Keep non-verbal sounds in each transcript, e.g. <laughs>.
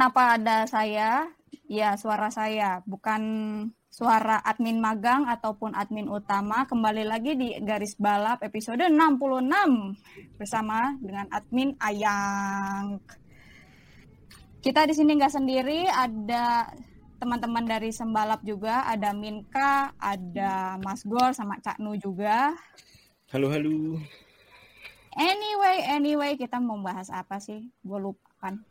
Kenapa ada saya? Ya, suara saya, bukan suara admin magang ataupun admin utama. Kembali lagi di Garis Balap episode 66 bersama dengan admin Ayang. Kita di sini nggak sendiri, ada teman-teman dari Sembalap juga, ada Minka, ada Mas Gor sama Cak Nu juga. Halo halo. Anyway, anyway, kita mau bahas apa sih? Gue lupa kan.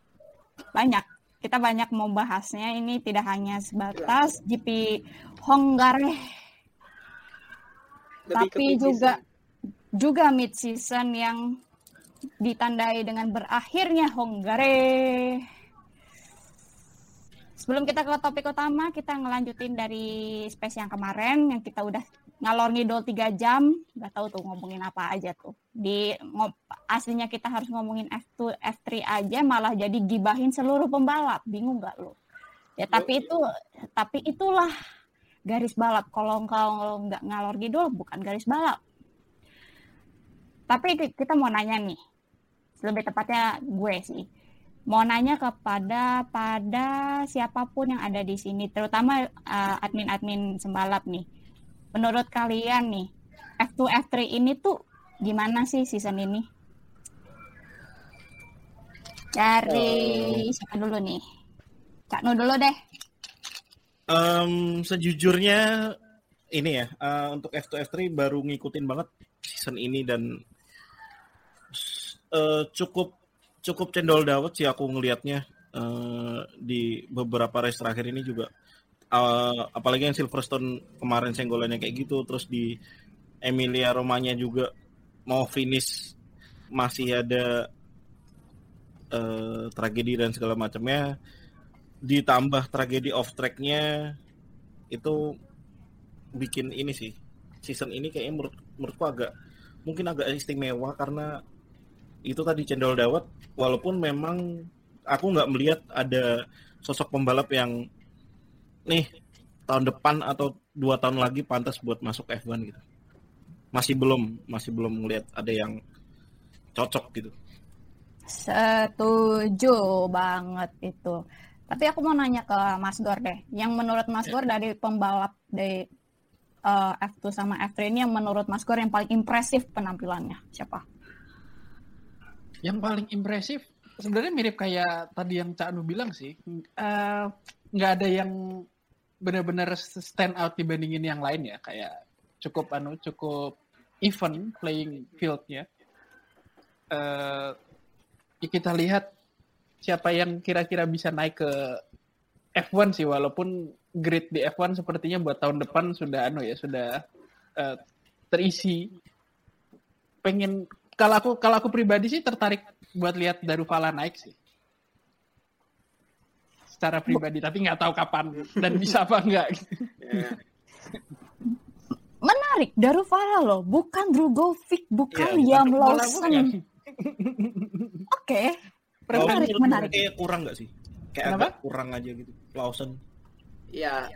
Banyak. Kita banyak mau bahasnya. Ini tidak hanya sebatas GP Hongare, tapi juga juga mid season yang ditandai dengan berakhirnya Hongare. Sebelum kita ke topik utama, kita ngelanjutin dari space yang kemarin yang kita udah ngalor ngidol 3 jam, nggak tahu tuh ngomongin apa aja tuh. Di ngop, aslinya kita harus ngomongin F2, F3 aja malah jadi gibahin seluruh pembalap. Bingung nggak lo? Ya tapi itu tapi itulah garis balap. Kalau kalau nggak ngalor ngidol bukan garis balap. Tapi kita mau nanya nih. Lebih tepatnya gue sih mau nanya kepada pada siapa pun yang ada di sini, terutama uh, admin-admin sembalap nih. Menurut kalian nih, F2 F3 ini tuh gimana sih season ini? Dari uh, siapa dulu nih? Cak Nu dulu deh. Um, sejujurnya ini ya, uh, untuk F2 F3 baru ngikutin banget season ini dan uh, cukup cukup cendol dawet sih aku ngelihatnya uh, di beberapa race terakhir ini juga uh, apalagi yang Silverstone kemarin senggolannya kayak gitu terus di Emilia Romanya juga mau finish masih ada uh, tragedi dan segala macamnya. Ditambah tragedi off tracknya itu bikin ini sih season ini kayaknya menurut menurutku agak mungkin agak istimewa karena itu tadi cendol dawet walaupun memang aku nggak melihat ada sosok pembalap yang nih tahun depan atau dua tahun lagi pantas buat masuk F1 gitu. Masih belum masih belum melihat ada yang cocok gitu. Setuju banget itu. Tapi aku mau nanya ke Mas Gor deh. Yang menurut Mas Gor dari pembalap dari uh, F2 sama F3 ini yang menurut Mas Gor yang paling impresif penampilannya siapa? Yang paling impresif sebenarnya mirip kayak tadi yang Cak Anu bilang sih. Nggak uh, ada yang benar-benar stand out dibandingin yang lain ya. Kayak cukup anu cukup even playing fieldnya. Uh, kita lihat siapa yang kira-kira bisa naik ke F1 sih walaupun grid di F1 sepertinya buat tahun depan sudah anu ya sudah uh, terisi pengen kalau aku kalau aku pribadi sih tertarik buat lihat Darufala naik sih. Secara pribadi, tapi nggak tahu kapan dan bisa apa enggak. Yeah. <laughs> Menarik, Darufala loh, bukan Drugovic, bukan yeah, Liam Lawson. Oke. Okay. Menarik, menarik. Kayak kurang nggak sih? Kayak Kenapa? agak kurang aja gitu. Lawson. Iya.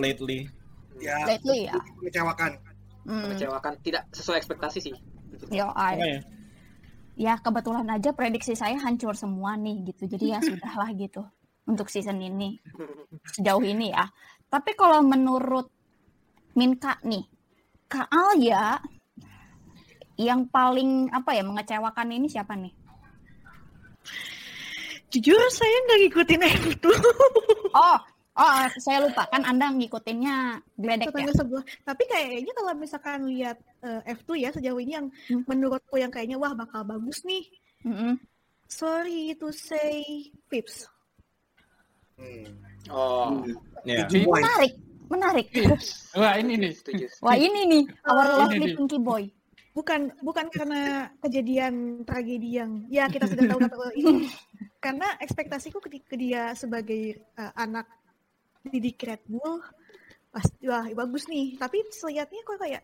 Lately. Ya. Lately ya. Mengecewakan. Hmm. Mengecewakan. Tidak sesuai ekspektasi sih. Yo, I. Ya kebetulan aja prediksi saya hancur semua nih gitu. Jadi ya <laughs> sudahlah gitu untuk season ini sejauh ini ya. Tapi kalau menurut Minka nih, Kak Alia yang paling apa ya mengecewakan ini siapa nih? Jujur saya nggak ngikutin <laughs> itu. oh, Oh, saya lupa kan Anda ngikutinnya gledek ya. sebuah. Tapi kayaknya kalau misalkan lihat uh, F2 ya sejauh ini yang hmm. menurutku yang kayaknya wah bakal bagus nih. Mm -hmm. Sorry to say Pips. Hmm. Oh, Ya. Tujuh poin. Menarik, menarik. Wah ini nih. setuju. Wah ini nih, our Ini lovely nih. Pinky Boy. bukan bukan karena kejadian tragedi yang ya kita sudah tahu kata ini karena ekspektasiku ketika dia sebagai uh, anak didik Red Bull pasti wah bagus nih tapi selihatnya kok kayak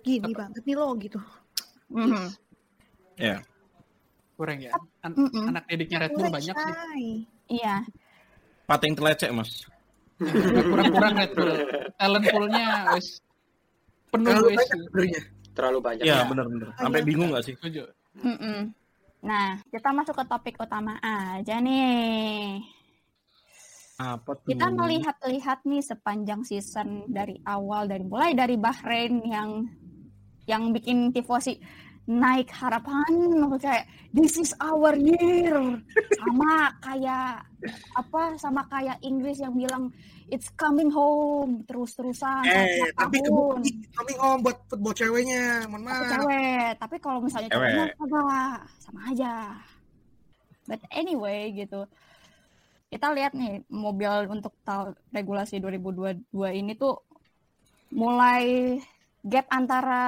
gini banget nih lo gitu Mhm. Ya. Kurang ya. An- Mm-mm. anak didiknya Red Bull banyak sih. Iya. Pating telecek, Mas. Kurang-kurang Red Bull. Talent poolnya wes penuh Terlalu wes. banyak. Terlalu banyak. Ya, benar-benar. Sampai Iya. bingung nggak sih? Setuju. Mm-mm. Nah, kita masuk ke topik utama aja nih. Apa tuh? Kita melihat-lihat nih sepanjang season dari awal dari mulai dari Bahrain yang yang bikin tifosi naik harapan kayak this is our year sama kayak apa sama kayak Inggris yang bilang it's coming home terus-terusan Eh, setiap tapi tahun. kami home buat football ceweknya, mohon maaf. cewek tapi kalau misalnya Cewek. cowoknya enggak sama aja but anyway gitu kita lihat nih mobil untuk tahun regulasi 2022 ini tuh mulai gap antara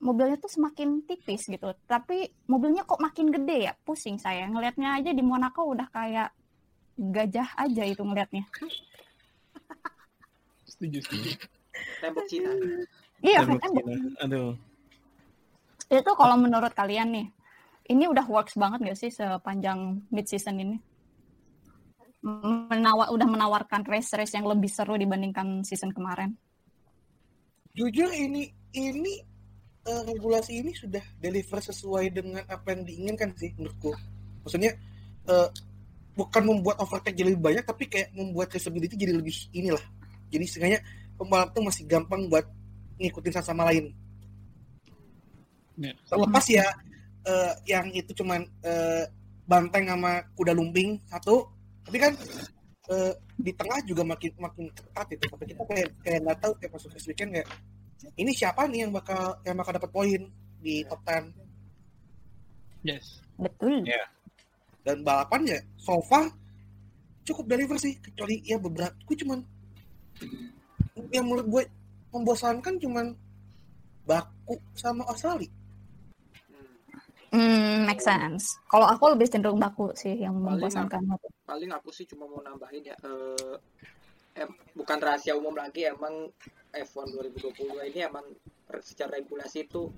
mobilnya tuh semakin tipis gitu tapi mobilnya kok makin gede ya pusing saya ngelihatnya aja di Monaco udah kayak gajah aja itu ngelihatnya Setuju, setuju. Tembok Cina. iya Tembok kan Cina. Aduh. itu kalau menurut kalian nih ini udah works banget gak sih sepanjang mid season ini Menawa, udah menawarkan race-race yang lebih seru dibandingkan season kemarin Jujur ini ini eh, regulasi ini sudah deliver sesuai dengan apa yang diinginkan sih menurutku. Maksudnya eh, bukan membuat overtake jadi lebih banyak tapi kayak membuat traceability jadi lebih inilah. Jadi setidaknya pembalap tuh masih gampang buat ngikutin satu sama lain. Ya. Terlepas ya eh, yang itu cuman eh, banteng sama kuda lumping satu, tapi kan eh, di tengah juga makin makin ketat itu. Sampai kita kayak kayak nggak tahu kayak masuk weekend kayak ini siapa nih yang bakal yang bakal dapat poin di top 10 Yes. betul Ya. dan balapan ya so far cukup deliver sih kecuali ya beberapa gue cuman yang menurut gue membosankan cuman baku sama Australia hmm, make sense kalau aku lebih cenderung baku sih yang Paling membosankan Paling aku sih cuma mau nambahin ya. eh, em, bukan rahasia umum lagi emang F1 2022 ini emang secara regulasi itu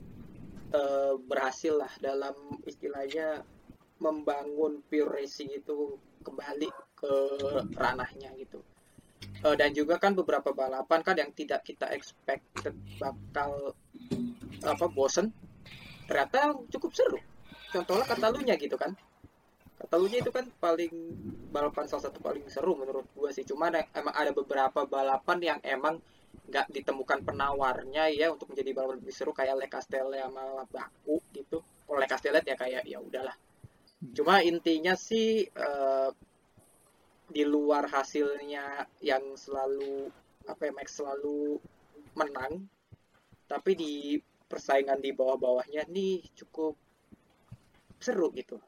eh, berhasil lah dalam istilahnya membangun pure racing itu kembali ke ranahnya gitu. Eh, dan juga kan beberapa balapan kan yang tidak kita expected bakal apa bosen ternyata cukup seru. Contohnya Katalunya gitu kan. Katalunya itu kan paling balapan salah satu paling seru menurut gua sih. Cuman em- emang ada beberapa balapan yang emang nggak ditemukan penawarnya ya untuk menjadi balapan lebih seru kayak Le Castellet sama Baku gitu. Kalau Le Castellet ya kayak ya udahlah. Cuma intinya sih eh, di luar hasilnya yang selalu apa ya Max selalu menang, tapi di persaingan di bawah-bawahnya nih cukup seru gitu.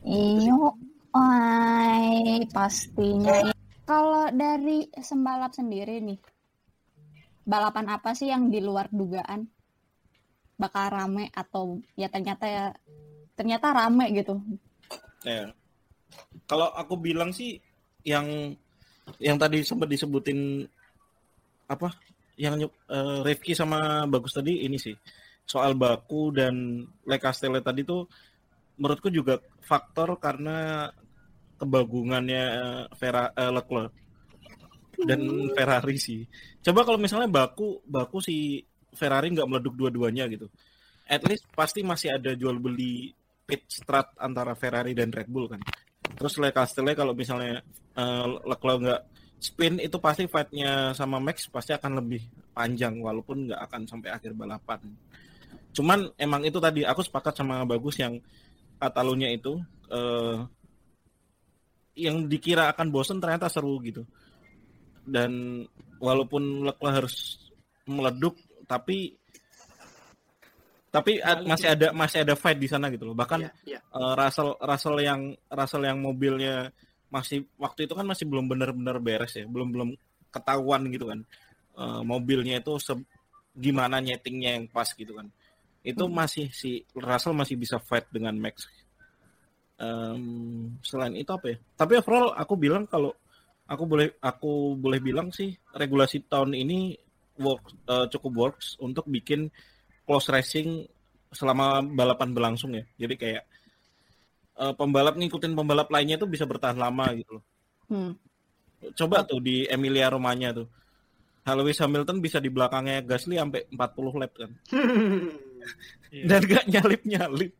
Iyo, ay, pastinya. Kalau dari sembalap sendiri nih, balapan apa sih yang di luar dugaan bakal rame atau ya ternyata ya ternyata rame gitu. Ya. Kalau aku bilang sih yang yang tadi sempat disebutin apa? Yang eh, Rifki sama Bagus tadi ini sih soal baku dan Le Castellet tadi tuh menurutku juga faktor karena kebagungannya Vera, eh, Leclerc dan Ferrari sih. Coba kalau misalnya baku baku si Ferrari nggak meleduk dua-duanya gitu. At least pasti masih ada jual beli pit strat antara Ferrari dan Red Bull kan. Terus Le Castellet kalau misalnya eh, Leclerc nggak spin itu pasti fight-nya sama Max pasti akan lebih panjang walaupun nggak akan sampai akhir balapan. Cuman emang itu tadi aku sepakat sama Bagus yang Katalunya itu eh, yang dikira akan bosen ternyata seru gitu. Dan walaupun Leclerc harus meleduk tapi Tapi masih ada masih ada fight di sana gitu loh. Bahkan Iya, iya. eh, Russell Russell yang Russell yang mobilnya masih waktu itu kan masih belum benar-benar beres ya, belum belum ketahuan gitu kan. Eh, mobilnya itu se- gimana nyetingnya yang pas gitu kan. Itu masih si Russell masih bisa fight dengan Max. Em, selain itu apa ya? Tapi overall aku bilang kalau aku boleh aku boleh bilang sih regulasi tahun ini work eh, cukup works untuk bikin close racing selama balapan berlangsung ya. Jadi kayak eh, pembalap ngikutin pembalap lainnya tuh bisa bertahan lama gitu loh. Hmm. Coba tuh di Emilia Romagna tuh. Lewis Hamilton bisa di belakangnya Gasly sampai 40 lap kan. Iya. <laughs> Dan gak nyalip-nyalip.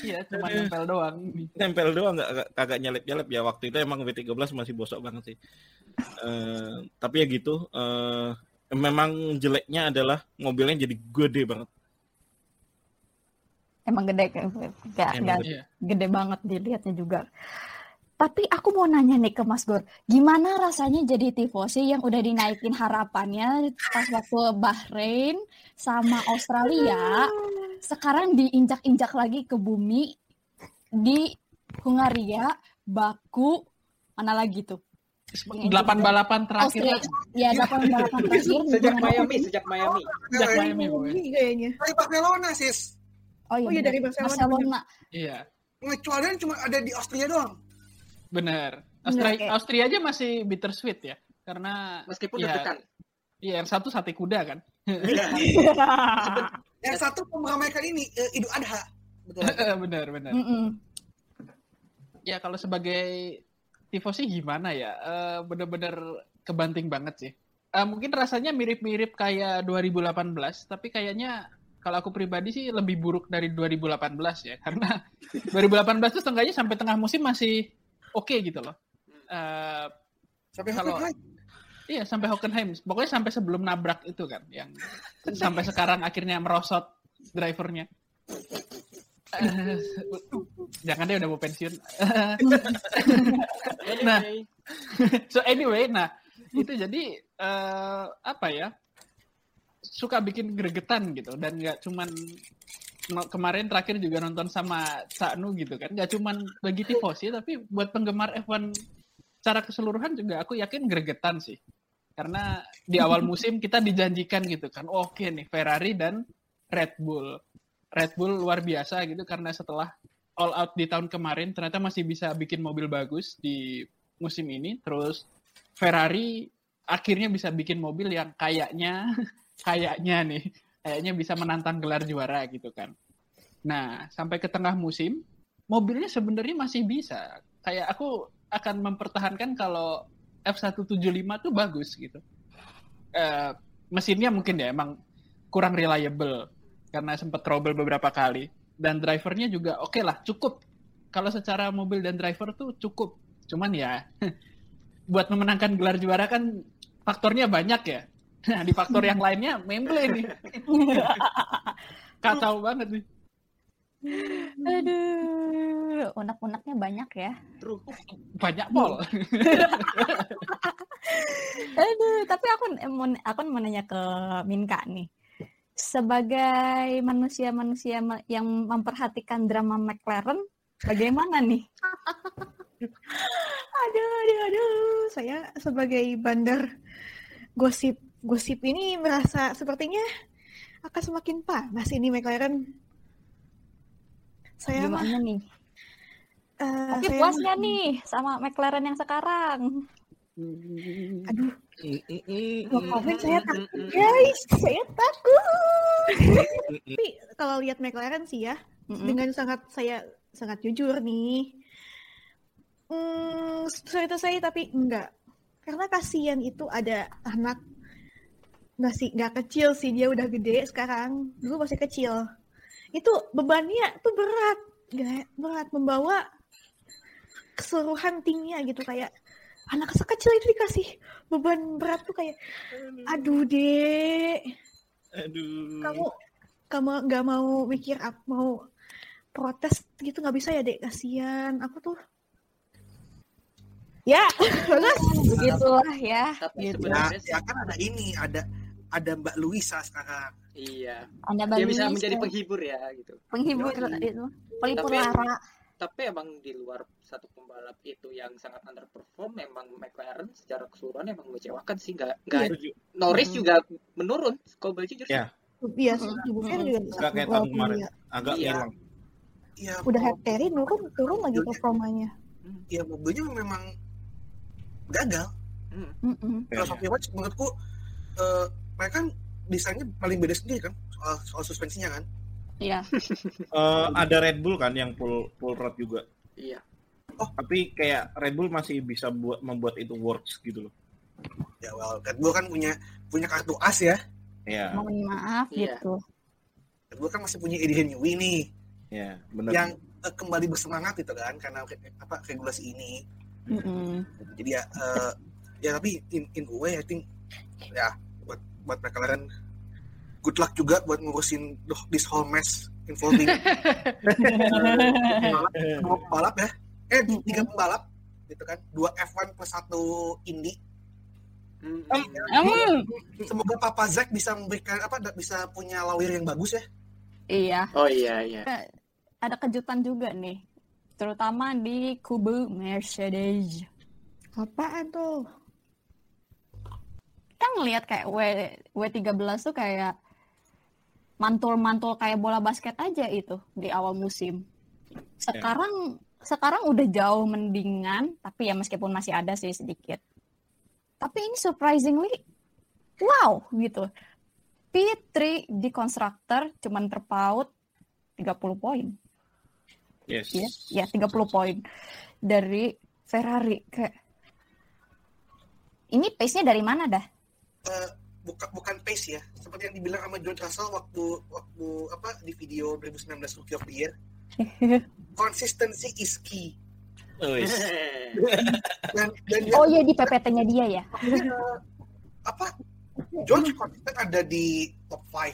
Iya, <laughs> cuma nempel doang. Nempel doang nggak kagak nyalip-nyalip ya. Waktu itu emang W13 masih bosok banget sih. Eh, tapi ya gitu. eh, memang jeleknya adalah mobilnya jadi gede banget. Emang gede kan? Nggak- Emang nggak Iya. gede banget dilihatnya juga. Tapi aku mau nanya nih ke Mas Gor, gimana rasanya jadi tifosi yang udah dinaikin harapannya pas waktu Bahrain sama Australia, <laughs> sekarang diinjak-injak lagi ke bumi di Hungaria, Baku, mana lagi tuh? Delapan balapan terakhir Austria, ya delapan balapan <laughs> terakhir. sejak Miami, sejak Miami. sejak Eh, Miami. Ini kayaknya. dari Barcelona sis Oh iya, Oh iya, dari Barcelona, Barcelona. Iya, pengecualian cuma ada di Austria doang benar. Bener, Austria, kayak- Austria aja masih bittersweet ya, karena Meskipun Iya. deg-degan. iya yang satu sate kuda kan. <laughs> yang satu meramaikan ini eh, Idul Adha betul <laughs> benar, benar. Mm-mm. Ya kalau sebagai tifosi gimana ya? Eh, bener-bener kebanting banget sih. Eh, mungkin rasanya mirip-mirip kayak 2018, tapi kayaknya kalau aku pribadi sih lebih buruk dari 2018 ya, karena <laughs> 2018 tuh setengahnya sampai tengah musim masih oke gitu loh. Eh, sampai Kalau-. Iya sampai Hockenheim, pokoknya sampai sebelum nabrak itu kan, yang sampai sekarang akhirnya merosot drivernya. <laughs> Jangan deh udah mau pensiun. <laughs> nah, <laughs> so anyway, nah itu jadi eh, apa ya? Suka bikin gregetan gitu dan nggak cuman kemarin terakhir juga nonton sama Saknu gitu kan, nggak cuman bagi tifosi tapi buat penggemar F1 secara keseluruhan juga aku yakin gregetan sih. Karena di awal musim kita dijanjikan gitu kan, oke nih Ferrari dan Red Bull. Red Bull luar biasa gitu karena setelah all out di tahun kemarin ternyata masih bisa bikin mobil bagus di musim ini. Terus Ferrari akhirnya bisa bikin mobil yang kayaknya <laughs> kayaknya nih kayaknya bisa menantang gelar juara gitu kan. Nah, sampai ke tengah musim mobilnya sebenarnya masih bisa. Kayak aku akan mempertahankan kalau F175 tuh bagus gitu. Eh, mesinnya mungkin ya emang kurang reliable karena sempat trouble beberapa kali. Dan drivernya juga oke lah cukup. Kalau secara mobil dan driver tuh cukup. Cuman ya <laughs> buat memenangkan gelar juara kan faktornya banyak ya. Nah di faktor yang lainnya <laughs> memble ini <laughs> kacau banget nih Aduh, unek-uneknya banyak ya. Banyak pol <laughs> Aduh, tapi aku aku mau nanya ke Minka nih. Sebagai manusia-manusia ma- yang memperhatikan drama McLaren, bagaimana nih? <laughs> Aduh, aduh, aduh. Saya sebagai bandar gosip gosip ini merasa sepertinya akan semakin panas ini McLaren. Saya mah nih? eh, Tapi saya puas mah- nih sama McLaren yang sekarang? Aduh, mau Hmm. komen saya takut guys, saya takut. Tapi kalau lihat McLaren sih ya, Mm-mm. dengan sangat saya sangat jujur nih. Hmm, sorry to say tapi enggak. Karena kasihan itu ada anak masih nggak kecil sih dia udah gede sekarang dulu masih kecil itu bebannya tuh berat Gak- berat membawa keseluruhan timnya gitu kayak anak sekecil itu dikasih beban berat tuh kayak aduh dek Aduh. kamu kamu nggak mau mikir apa mau protes gitu nggak bisa ya dek kasihan aku tuh ya bagus <laughs> Begitulah ya. Tapi Gitu. Nah, sebenarnya ya kan ada ini, ada ada Mbak Luisa sekarang. Iya. Anda Dia bisa menjadi penghibur ya gitu. penghibur Yoi. itu. Pelipur Tapi- lara. Tapi emang di luar satu pembalap itu yang sangat underperform, memang McLaren secara keseluruhan emang mengecewakan sih. Nggak, nggak Setuju. Norris Mhm. juga menurun. Boleh jujur. Ya. Iya, ibu Fer juga bisa. Nggak kayak tahun kemarin. dia Agak Iya. hilang. ya udah head carry turun turun lagi performanya. ya mobilnya memang gagal Hmm. Filosofi match menurutku eh, mereka kan desainnya paling beda sendiri kan soal soal suspensinya kan Iya. <laughs> Eh, ada Red Bull kan yang full full rod juga. Iya. Tapi kayak Red Bull masih bisa buat membuat itu works gitu loh. ya well Red Bull kan punya punya kartu as ya Ya, Mohon maaf Iya. gitu. Red Bull kan masih punya Eddie Newey nih ya, benar. yang eh, kembali bersemangat gitu kan karena re- apa regulasi ini Mm-mm. jadi ya eh, ya tapi in, in a way I think ya buat McLaren good luck juga buat ngurusin the- this whole mess involving <laughs> pembalap, dua pembalap ya eh tiga pembalap gitu kan dua F1 plus satu Indy Hmm. Mm, semoga Papa Zack bisa memberikan apa bisa punya lawyer yang bagus ya iya. Oh iya iya. Ada kejutan juga nih. Terutama di kubu Mercedes. Apaan tuh? Kita ngelihat kayak W W13 tuh kayak mantul-mantul kayak bola basket aja itu di awal musim. Sekarang sekarang udah jauh mendingan, tapi ya meskipun masih ada sih sedikit. Tapi ini surprisingly wow gitu. P3 di konstruktor cuman terpaut 30 poin. Yes. Ya, ya 30 poin dari Ferrari kayak ini pace-nya dari mana dah? Eh, bukan bukan pace ya. Seperti yang dibilang sama George Russell waktu waktu apa di video 2019 Rookie of the Year. <laughs> Consistency is key. Wis. <laughs> dan dan Oh iya di PPT-nya dia ya. eh, apa? George konsisten ada di top 5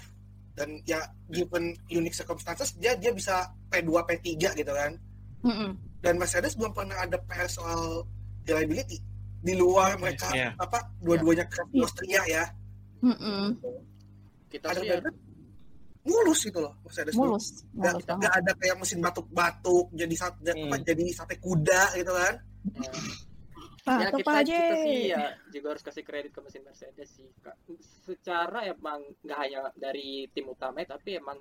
dan ya given unique circumstances dia dia bisa P2 P3 gitu kan. Mm-mm. dan Mercedes belum pernah ada PR soal reliability di luar mereka Iya. apa dua-duanya keren di Austria ya Mm-mm. Kita ada sih ya, mulus gitu loh Mercedes. Mulus, nggak mulus banget. nggak ada kayak mesin batuk-batuk jadi sat, apa, Hmm. jadi sate kuda gitu kan ya, Pak, ya kita, aja. kita sih ya juga harus kasih kredit ke mesin Mercedes sih. Kak. Secara emang nggak hanya dari tim utama tapi emang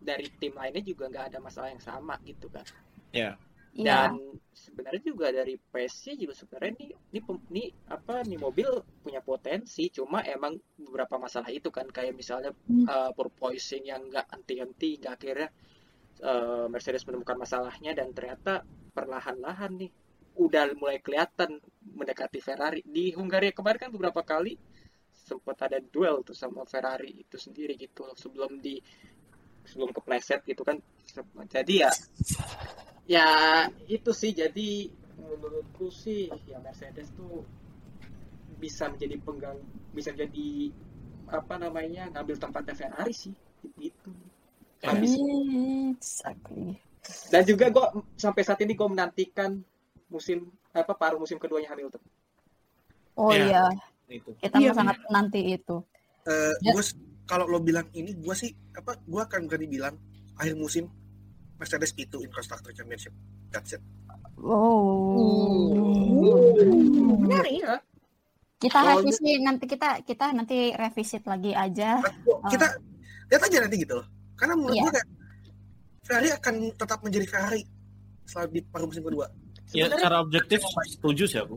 dari tim lainnya juga nggak ada masalah yang sama gitu kan. Ya. Iya. Dan sebenarnya juga dari PS juga sebenarnya nih ini nih apa nih mobil punya potensi cuma emang beberapa masalah itu kan kayak misalnya Hmm. uh, porpoising yang nggak henti-henti nggak akhirnya uh, Mercedes menemukan masalahnya dan ternyata perlahan-lahan nih udah mulai kelihatan mendekati Ferrari di Hungaria kemarin kan beberapa kali sempat ada duel tuh sama Ferrari itu sendiri gitu sebelum di sebelum kepleset gitu kan jadi ya ya itu sih jadi menurutku sih ya Mercedes tuh bisa menjadi penggang bisa jadi apa namanya ngambil tempatnya Ferrari sih gitu habis Exactly. dan juga gue sampai saat ini gue menantikan musim apa paruh musim keduanya Hamilton Oh Iya. iya, Itu. kita Iya, sangat nanti itu. Eh, Ya. gua s- kalau lo bilang ini gue sih apa gue akan berani bilang akhir musim Mercedes P2 in Constructor Championship that's it Oh. Benar ya? Iya. Kita Oh, revisi nanti kita kita nanti revisit lagi aja. Gua- Ah. kita lihat aja nanti gitu loh karena menurut Iya. gue kayak Ferrari akan tetap menjadi Ferrari setelah di paruh musim kedua Ya, Sebenarnya- secara objektif setuju sih aku.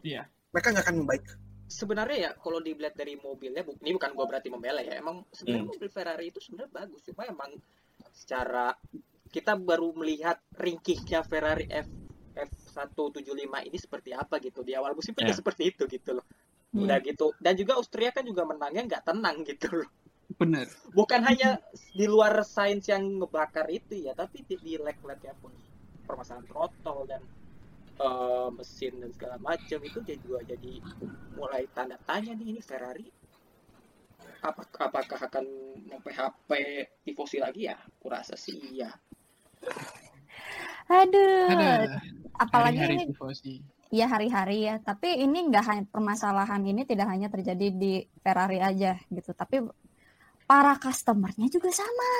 Iya. mereka nggak akan membaik sebenarnya ya kalau dilihat dari mobilnya bu- ini bukan gue berarti membela ya emang sebenarnya Hmm. mobil Ferrari itu sebenarnya bagus cuma emang secara kita baru melihat ringkihnya Ferrari F F175 ini seperti apa gitu. Di awal musim kan Ya. dia seperti itu gitu loh. Hmm. udah gitu. Dan juga Austria kan juga menangnya nggak tenang gitu loh. Bener. bukan hanya di luar sains yang ngebakar itu ya tapi di, di leg-legnya pun. Permasalahan throttle dan eh, mesin dan segala macam itu jadi juga jadi mulai tanda tanya nih ini Ferrari apakah apakah akan mem-PHP tifosi lagi ya? Kurasa sih iya Aduh, apalagi hari-hari ini tifosi. ya hari-hari ya. Tapi ini nggak hanya permasalahan ini tidak hanya terjadi di Ferrari aja gitu. Tapi para customernya juga sama.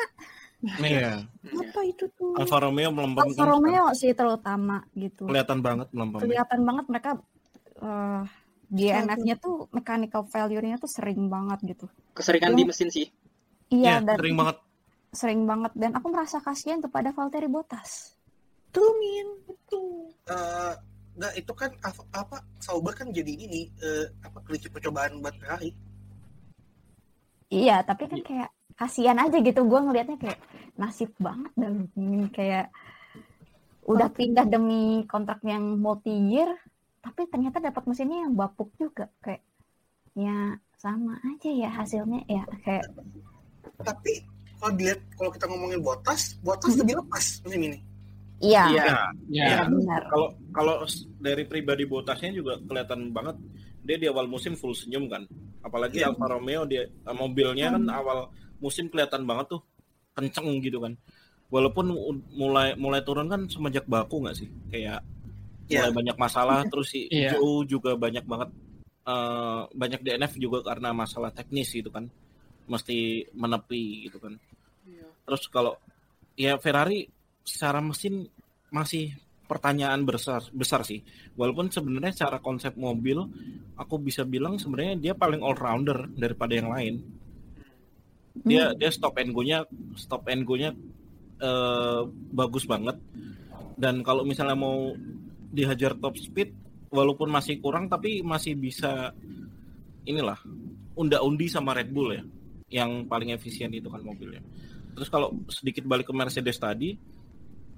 Iya. Apa itu tuh? Alfa Romeo melempem Alfa Romeo sih terutama gitu. kelihatan banget melempem. Kelihatan banget mereka eh DNF-nya tuh mechanical failure-nya tuh sering banget gitu. Keseringan di mesin sih. Iya, Iya dan sering banget. Sering banget. Dan aku merasa kasihan kepada Valtteri Bottas. Tuh Min, itu. Eh, Nggak, itu kan apa, apa Sauber kan jadi ini eh, apa kelinci percobaan buat Ferrari. Iya, tapi kan kayak kasihan aja gitu. Gue ngelihatnya kayak nasib banget dan ini kayak udah pindah demi kontrak yang multi year tapi ternyata dapat mesinnya yang bapuk juga. Kayak ya sama aja ya hasilnya. Ya kayak Tapi kalau dilihat kalau kita ngomongin Bottas, Bottas lebih lepas musim ini. iya Iya. Ya, Ya. iya, benar kalau kalau dari pribadi Botasnya juga kelihatan banget dia di awal musim full senyum kan. Apalagi Iya. Alfa Romeo dia mobilnya kan awal musim kelihatan banget tuh kenceng gitu kan. Walaupun mulai mulai turun kan semenjak baku nggak sih? Kayak Iya. mulai banyak masalah <laughs> terus si Iya. Joe juga banyak banget eh, banyak DNF juga karena masalah teknis gitu kan. Mesti menepi gitu kan. Terus kalau ya Ferrari secara mesin masih pertanyaan besar besar sih. Walaupun sebenarnya secara konsep mobil aku bisa bilang sebenarnya dia paling all rounder daripada yang lain. Dia dia stop and go-nya stop and go-nya eh, bagus banget. Dan kalau misalnya mau dihajar top speed walaupun masih kurang tapi masih bisa inilah unda-undi sama Red Bull ya yang paling efisien itu kan mobilnya. Terus kalau sedikit balik ke Mercedes tadi,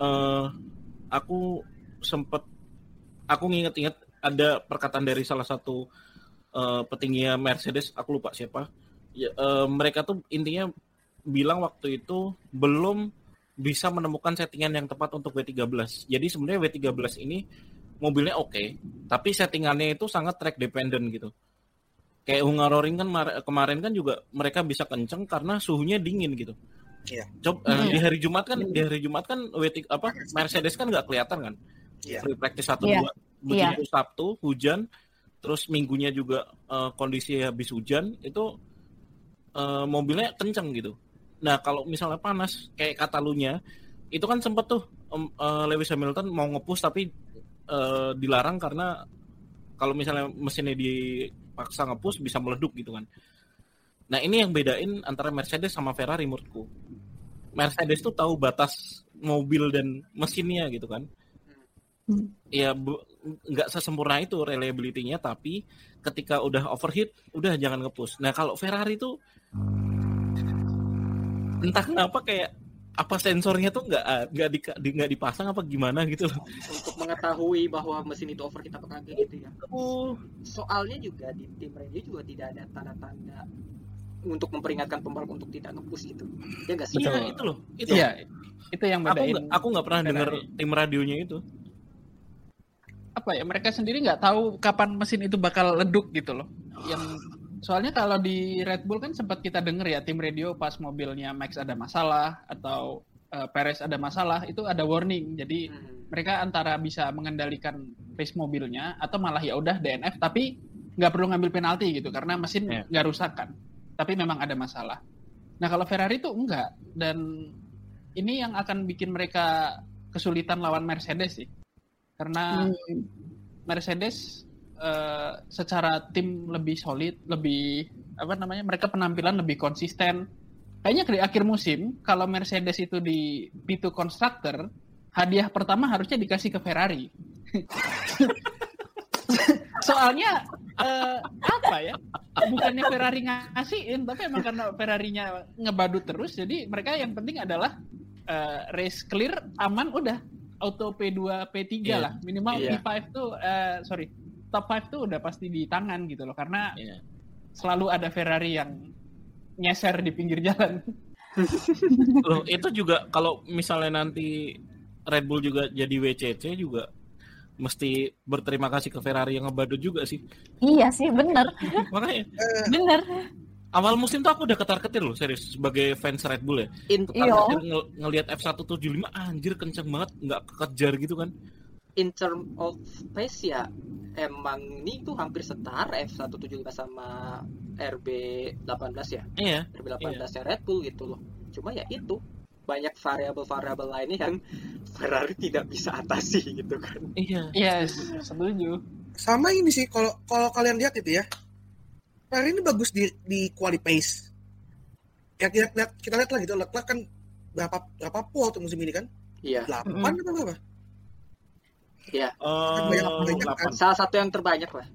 eh aku sempet aku nginget-inget ada perkataan dari salah satu eh, petinggi Mercedes, aku lupa siapa. Eh, mereka tuh intinya bilang waktu itu belum bisa menemukan settingan yang tepat untuk W13. Jadi sebenarnya W13 ini mobilnya oke, tapi settingannya itu sangat track dependent gitu. Kayak Hungaroring kan mar- kemarin kan juga mereka bisa kenceng karena suhunya dingin gitu. Iya. Coba eh, di hari Jumat kan di hari Jumat kan W3 apa Mercedes kan nggak kelihatan kan. Iya. Free practice satu Iya. dua. Begitu Sabtu hujan, terus minggunya juga eh, kondisi habis hujan itu eh, mobilnya kenceng gitu. Nah kalau misalnya panas kayak Katalunya itu kan sempet tuh em, eh, Lewis Hamilton mau ngepush tapi eh, dilarang karena kalau misalnya mesinnya dipaksa ngepush bisa meleduk gitu kan. Nah ini yang bedain antara Mercedes sama Ferrari menurutku. Mercedes tuh tahu batas mobil dan mesinnya gitu kan. Hmm. Ya nggak sesempurna itu reliability-nya tapi ketika udah overheat udah jangan ngepush. Nah kalau Ferrari tuh entah kenapa kayak apa sensornya tuh nggak nggak di, di- nggak dipasang apa gimana gitu loh. Untuk mengetahui bahwa mesin itu overheat apa kagak gitu ya. Oh, Soalnya juga di tim radio juga tidak ada tanda-tanda untuk memperingatkan pembalap untuk tidak ngepush gitu. Ya nggak sih? iya itu loh. Itu. Iya, itu yang Aku bedain. nggak aku nggak pernah denger tim radionya itu. apa ya mereka sendiri nggak tahu kapan mesin itu bakal leduk gitu loh. Yang soalnya kalau di Red Bull kan sempat kita denger ya tim radio pas mobilnya Max ada masalah atau eh, Perez ada masalah itu ada warning. Jadi Hmm. mereka antara bisa mengendalikan pace mobilnya atau malah ya udah DNF tapi nggak perlu ngambil penalti gitu karena mesin Iya. nggak rusak kan. Tapi memang ada masalah. Nah kalau Ferrari tuh enggak dan ini yang akan bikin mereka kesulitan lawan Mercedes sih. Karena Hmm. Mercedes eh, secara tim lebih solid, lebih apa namanya? Mereka penampilan lebih konsisten. Kayaknya di akhir musim kalau Mercedes itu di P2 Constructor, hadiah pertama harusnya dikasih ke Ferrari. <laughs> Soalnya eh, apa ya? Bukannya Ferrari ngasihin, tapi emang karena Ferrarinya ngebadut terus, jadi mereka yang penting adalah eh, race clear, aman, udah auto P2, P3 Iya. lah. Minimal Iya. P5 tuh, eh, sorry, top 5 tuh udah pasti di tangan gitu loh, karena Iya. selalu ada Ferrari yang nyeser di pinggir jalan. <laughs> Loh, itu juga kalau misalnya nanti Red Bull juga jadi WCC juga mesti berterima kasih ke Ferrari yang ngebadut juga sih. Iya sih bener, <laughs> Makanya bener. awal musim tuh aku udah ketar-ketir loh serius sebagai fans Red Bull ya. Iya. Ketar-ketir ngel- ngelihat F175 anjir kenceng banget, nggak kekejar gitu kan. In term of pace ya emang ini tuh hampir setara F175 sama RB18 ya. Iya. RB18 nya Red Bull gitu loh. Cuma ya itu banyak variabel-variabel lainnya yang Ferrari tidak bisa atasi gitu kan. Iya. Yes, setuju. Sama ini sih kalau kalau kalian lihat itu ya. Ferrari ini bagus di di quali pace. Ya kita lihat kita lihat lah gitu Leclerc kan berapa berapa pole tuh musim ini kan? Iya. 8 Mm-mm. atau berapa? Iya. Eh, Banyak- delapan. Salah satu yang terbanyak lah.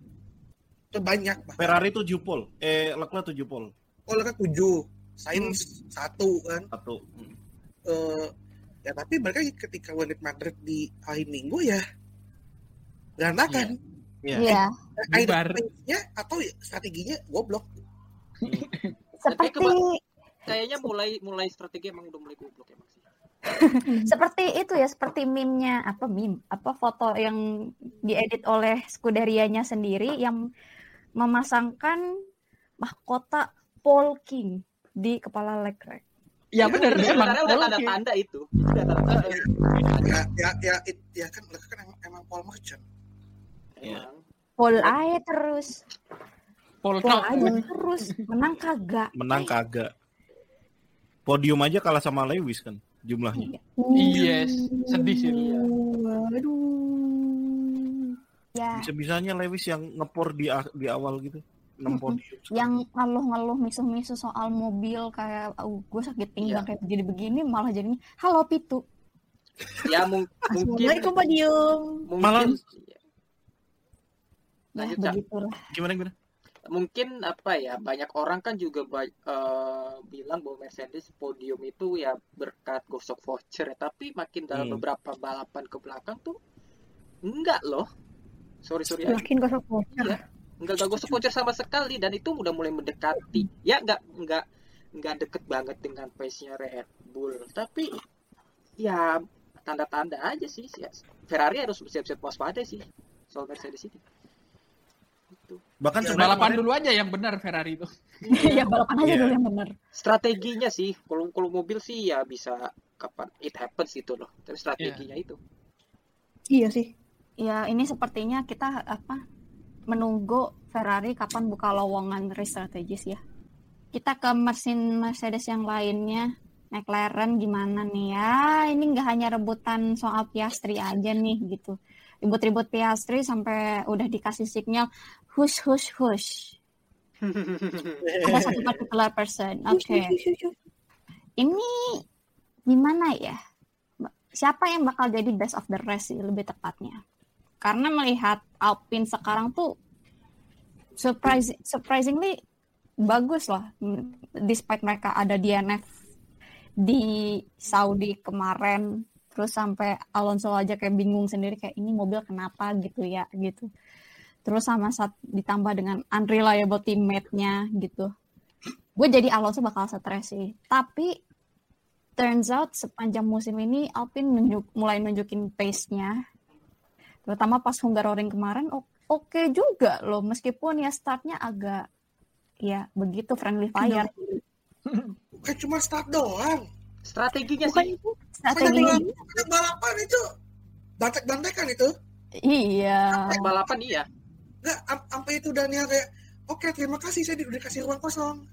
Terbanyak bah. Ferrari 7 pole. Eh, Leclerc 7 pole. Oh Leclerc 7, Sainz satu kan. Satu. Hmm. Eh, ya tapi mereka ketika Wenit Madrid di hari Minggu ya berantakan. Iya. Iya. Pace-nya atau ya strateginya goblok. Seperti Kayaknya mulai mulai strategi emang udah mulai goblok emang sih. Seperti itu ya, seperti meme-nya apa meme, apa foto yang diedit oleh Scuderianya sendiri yang memasangkan mahkota Paul King di kepala Leclerc. Ya benar, Itu emang. sebenarnya udah Oke. tanda-tanda itu. Ya ya ya it- ya kan Leclerc kan emang, emang Paul Merchant. Iya. Emang. Paul aja terus, Paul Paul Knock. aja terus, menang kagak. Menang kagak. Podium aja kalah sama Lewis kan jumlahnya. Yes, sedih sih. Waduh. Ya, Bisa-bisanya Lewis yang ngepor di di awal gitu. 6 podium. yang ngeluh-ngeluh misuh-misuh soal mobil kayak oh, gue sakit pinggang kayak begini begini malah jadinya halo Pitu. Ya mung- <laughs> mungkin Assalamualaikum podium. mungkin Malah- Ya, begitulah. Gimana gimana? Mungkin apa ya banyak orang kan juga eh, bilang bahwa Mercedes podium itu ya berkat gosok voucher ya tapi makin dalam Hmm. beberapa balapan ke belakang tuh enggak loh sorry sorry ya Makin gosok voucher. Iya. enggak enggak gosok voucher sama sekali dan itu udah mulai mendekati ya enggak enggak enggak deket banget dengan pace-nya Red Bull tapi ya tanda-tanda aja sih ya, Ferrari harus siap-siap waspada sih soal Mercedes ini Gitu. Bahkan Ya, Balapan kemarin- dulu aja yang benar Ferrari itu. <laughs> ya balapan aja Iya. dulu yang benar. strateginya sih kalau kalau mobil sih ya bisa kapan it happens gitu loh tapi strateginya itu Iya sih. Ya ini sepertinya kita apa menunggu Ferrari kapan buka lowongan race strategis ya. Kita ke mesin Mercedes yang lainnya. McLaren gimana nih ya? Ini nggak hanya rebutan soal Piastri aja nih gitu. Ribut-ribut Piastri sampai udah dikasih signal hush hush hush. Ada satu particular person. Oke. Ini gimana ya? Siapa yang bakal jadi best of the rest sih lebih tepatnya? Karena melihat Alpine sekarang tuh surprise, surprisingly bagus lah. Despite mereka ada DNF di Saudi kemarin, terus sampai Alonso aja kayak bingung sendiri kayak ini mobil kenapa gitu ya gitu. Terus sama saat ditambah dengan unreliable teammate-nya gitu. Gue jadi Alonso bakal stres sih. Tapi turns out sepanjang musim ini Alpine nunjuk, mulai nunjukin pace-nya. Terutama pas Hungaroring kemarin oke juga loh meskipun ya startnya agak ya begitu friendly fire. Bukan cuma start doang. Strateginya Bukan sih itu. Strategi Banyak balapan itu bantek-bantekan itu. iya. Naik balapan iya Nggak, am- sampai itu Daniel kayak, oke terima kasih saya di- udah kasih ruang kosong.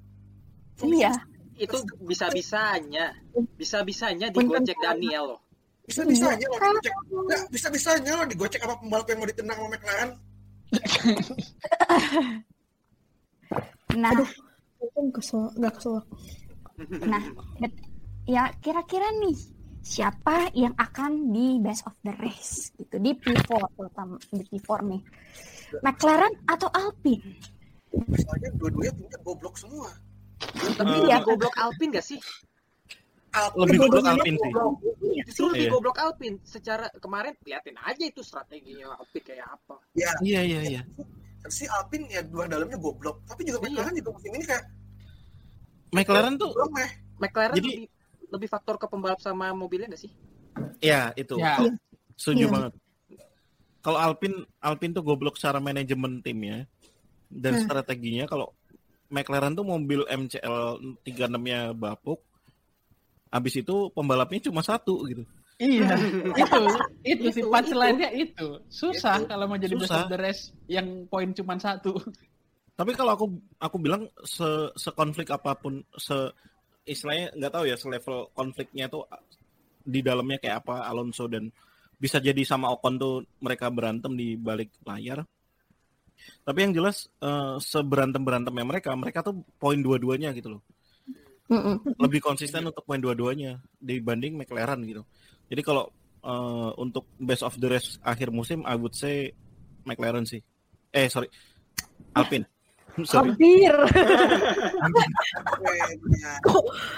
Iya. itu bisa bisanya bisa bisanya digocek Daniel loh Bisa bisanya loh digocek. Nggak, bisa bisanya loh digocek apa pembalap yang mau ditendang sama McLaren. Nah, Untung kesel, nggak kesel. <laughs> nah, ya kira-kira nih siapa yang akan di best of the race gitu di P4 terutama di P4 nih. McLaren atau Alpine? Misalnya dua-duanya punya goblok semua. tapi Eh, lebih goblok Alpine gak sih Alpine Lebih goblok Alpine sih. goblok. justru lebih Iya. goblok Alpine secara kemarin liatin aja itu strateginya Alpine kayak apa Ya, Iya iya iya. si Alpine ya dua dalamnya goblok. Tapi juga Iya. McLaren juga musim ini kayak McLaren tuh. McLaren Jadi- lebih lebih faktor ke pembalap sama mobilnya gak sih ya itu. Ya. Setuju Iya. banget. Kalau Alpine Alpine tuh goblok secara manajemen timnya dan Hmm. strateginya kalau McLaren tuh mobil MCL 36-nya bapuk. Habis itu pembalapnya cuma satu gitu. Iya, <laughs> itu itu sih Itu, punchline-nya itu. Susah Itu. kalau mau jadi best of the rest yang poin cuma satu. Tapi kalau aku aku bilang se sekonflik apa pun se istilahnya nggak tahu ya selevel konfliknya tuh di dalamnya kayak apa Alonso dan bisa jadi sama Ocon tuh mereka berantem di balik layar. Tapi yang jelas eh, seberantem berantemnya mereka mereka tuh poin dua-duanya gitu loh. Mm-mm. Lebih konsisten untuk poin dua-duanya dibanding McLaren gitu. Jadi kalau eh, untuk best of the rest akhir musim I would say McLaren sih. Eh sorry Alpine. <laughs> sorry. Hampir. Kayaknya.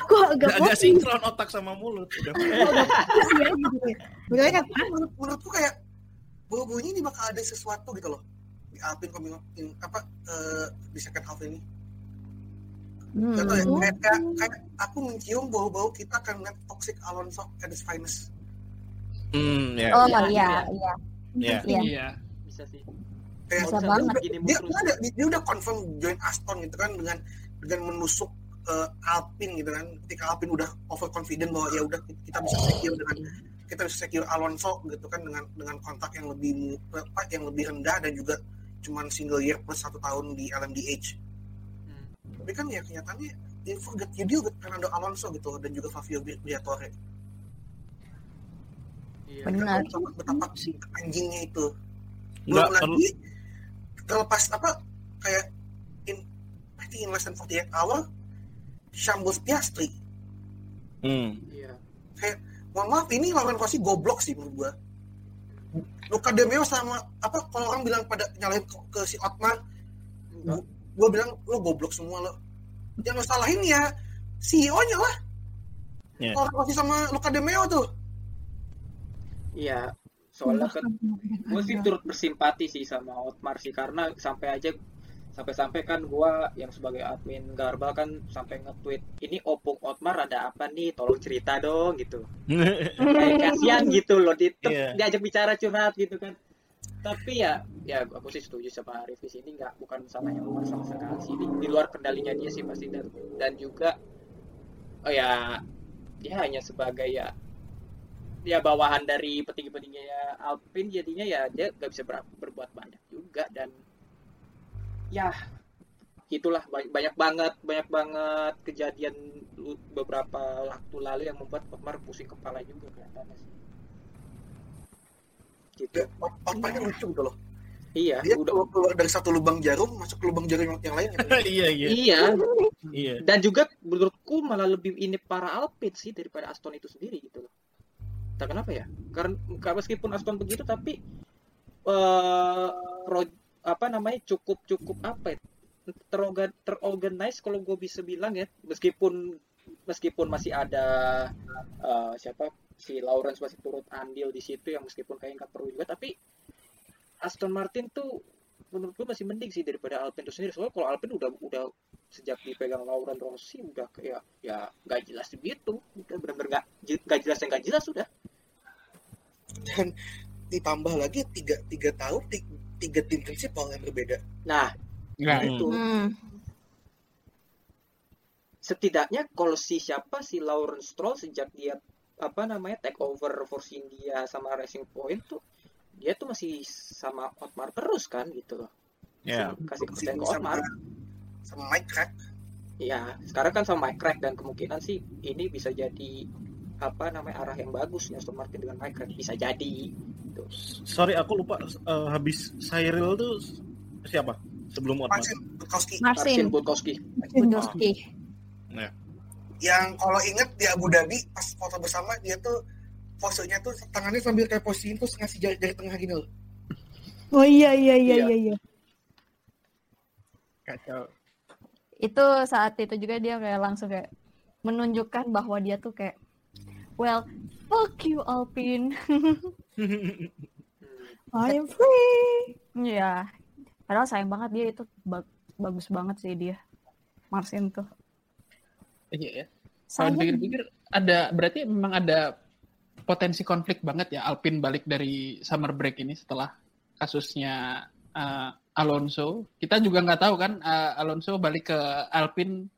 Kok agak Gak, sinkron otak sama mulut. Udah. sih ya gitu ya. Kan? menurut menurutku kayak bau-baunya ini bakal ada sesuatu gitu loh di Alpine coming in apa eh, di second half ini. Hmm. Gak tau ya, kayak, kayak, kayak aku mencium bau-bau kita akan lihat toxic Alonso at his finest. Hmm, ya. Oh Iya, iya, iya. iya. Ya. Iya. Iya. bisa sih Kayak Bisa dia, banget. dia, udah dia udah confirm join Aston gitu kan dengan dengan menusuk eh, Alpine gitu kan. Ketika Alpine udah overconfident bahwa ya udah kita bisa secure dengan kita bisa secure Alonso gitu kan dengan dengan kontrak yang lebih yang lebih rendah dan juga cuman single year plus satu tahun di LMDH. Hmm. Tapi kan ya kenyataannya you forget you deal with Fernando Alonso gitu dan juga Fabio Briatore. Iya. Benar. Betapa, betapa anjingnya itu. Nggak Belum perlu. Terlepas apa kayak in I think in less than 48 hour Shambles Piastri. Hmm. Iya. Mohon maaf ini Lauren Rossi goblok sih menurut gua. Luka Demeo sama apa kalau orang bilang pada nyalahin ke, ke si Otmar, Enggak. gua bilang lo goblok semua lo. Yang lo salahin ya CEO-nya lah. Ya. Lauren Rossi sama Luka Demeo tuh. Iya. Soalnya kan gue sih turut bersimpati sih sama Otmar sih karena sampai aja sampai-sampai kan gua yang sebagai admin Garba kan sampai nge-tweet ini opung Otmar ada apa nih? Tolong cerita dong gitu. <laughs> Kayak kasihan gitu loh di Iya. diajak bicara curhat gitu kan. Tapi ya ya aku sih setuju sama Arif di sini nggak bukan salahnya Umar sama sekali sih. Di, di luar kendalinya dia sih pasti dan dan juga oh ya dia hanya sebagai ya ya bawahan dari petinggi-petingginya Alpine jadinya ya dia nggak bisa ber- berbuat banyak juga dan ya itulah ba- banyak banget banyak banget kejadian beberapa waktu lalu yang membuat Otmar pusing kepala juga kelihatannya sih gitu Ya, Ot- Otmarnya lucu gitu loh. iya Dia udah keluar, dari satu lubang jarum masuk ke lubang jarum yang, lain gitu. <laughs> iya iya iya iya. dan juga menurutku malah lebih ini para Alpine sih daripada Aston itu sendiri gitu loh. Tak kenapa ya? Karena meskipun Aston begitu tapi eh pro- apa namanya cukup cukup apa ya? Terorgan, terorganize kalau gue bisa bilang ya meskipun meskipun masih ada eh, siapa si Lawrence masih turut andil di situ yang meskipun kayak nggak perlu juga tapi Aston Martin tuh menurut gue masih mending sih daripada Alpine itu sendiri soalnya kalau Alpine udah udah sejak dipegang Lauren Rossi udah kayak ya nggak jelas begitu udah benar-benar nggak nggak jelas yang nggak jelas sudah Dan ditambah lagi tiga tiga tahun tiga, tiga tim prinsipal yang berbeda. nah Enggak. itu Hmm. setidaknya kalau si siapa si Lauren Stroll sejak dia apa namanya take over Force India sama Racing Point tuh dia tuh masih sama Otmar terus kan gitu loh Ya. kasih kepercayaan ke sama Otmar sama Mike Crack. ya sekarang kan sama Mike Crack dan kemungkinan sih ini bisa jadi apa namanya arah yang bagus nih Aston Martin dengan Mike Crack bisa jadi gitu. Sorry aku lupa eh, habis Cyril tuh siapa sebelum Otmar. Marcin Bukowski Marcin Marcin Budkowski Budowski. yang kalau inget di Abu Dhabi pas foto bersama dia tuh posenya tuh tangannya sambil kayak posisiin tuh ngasih jari, jari tengah gini loh. Oh iya iya iya Iya. iya iya. Kacau. Itu saat itu juga dia kayak langsung kayak menunjukkan bahwa dia tuh kayak well fuck you Alpine. Hmm. <laughs> I am free. Iya. Padahal sayang banget dia itu ba- bagus banget sih dia. Marcin tuh. Iya ya. Kalau dipikir-pikir ada berarti memang ada potensi konflik banget ya Alpine balik dari summer break ini setelah kasusnya uh, Alonso. Kita juga nggak tahu kan uh, Alonso balik ke Alpine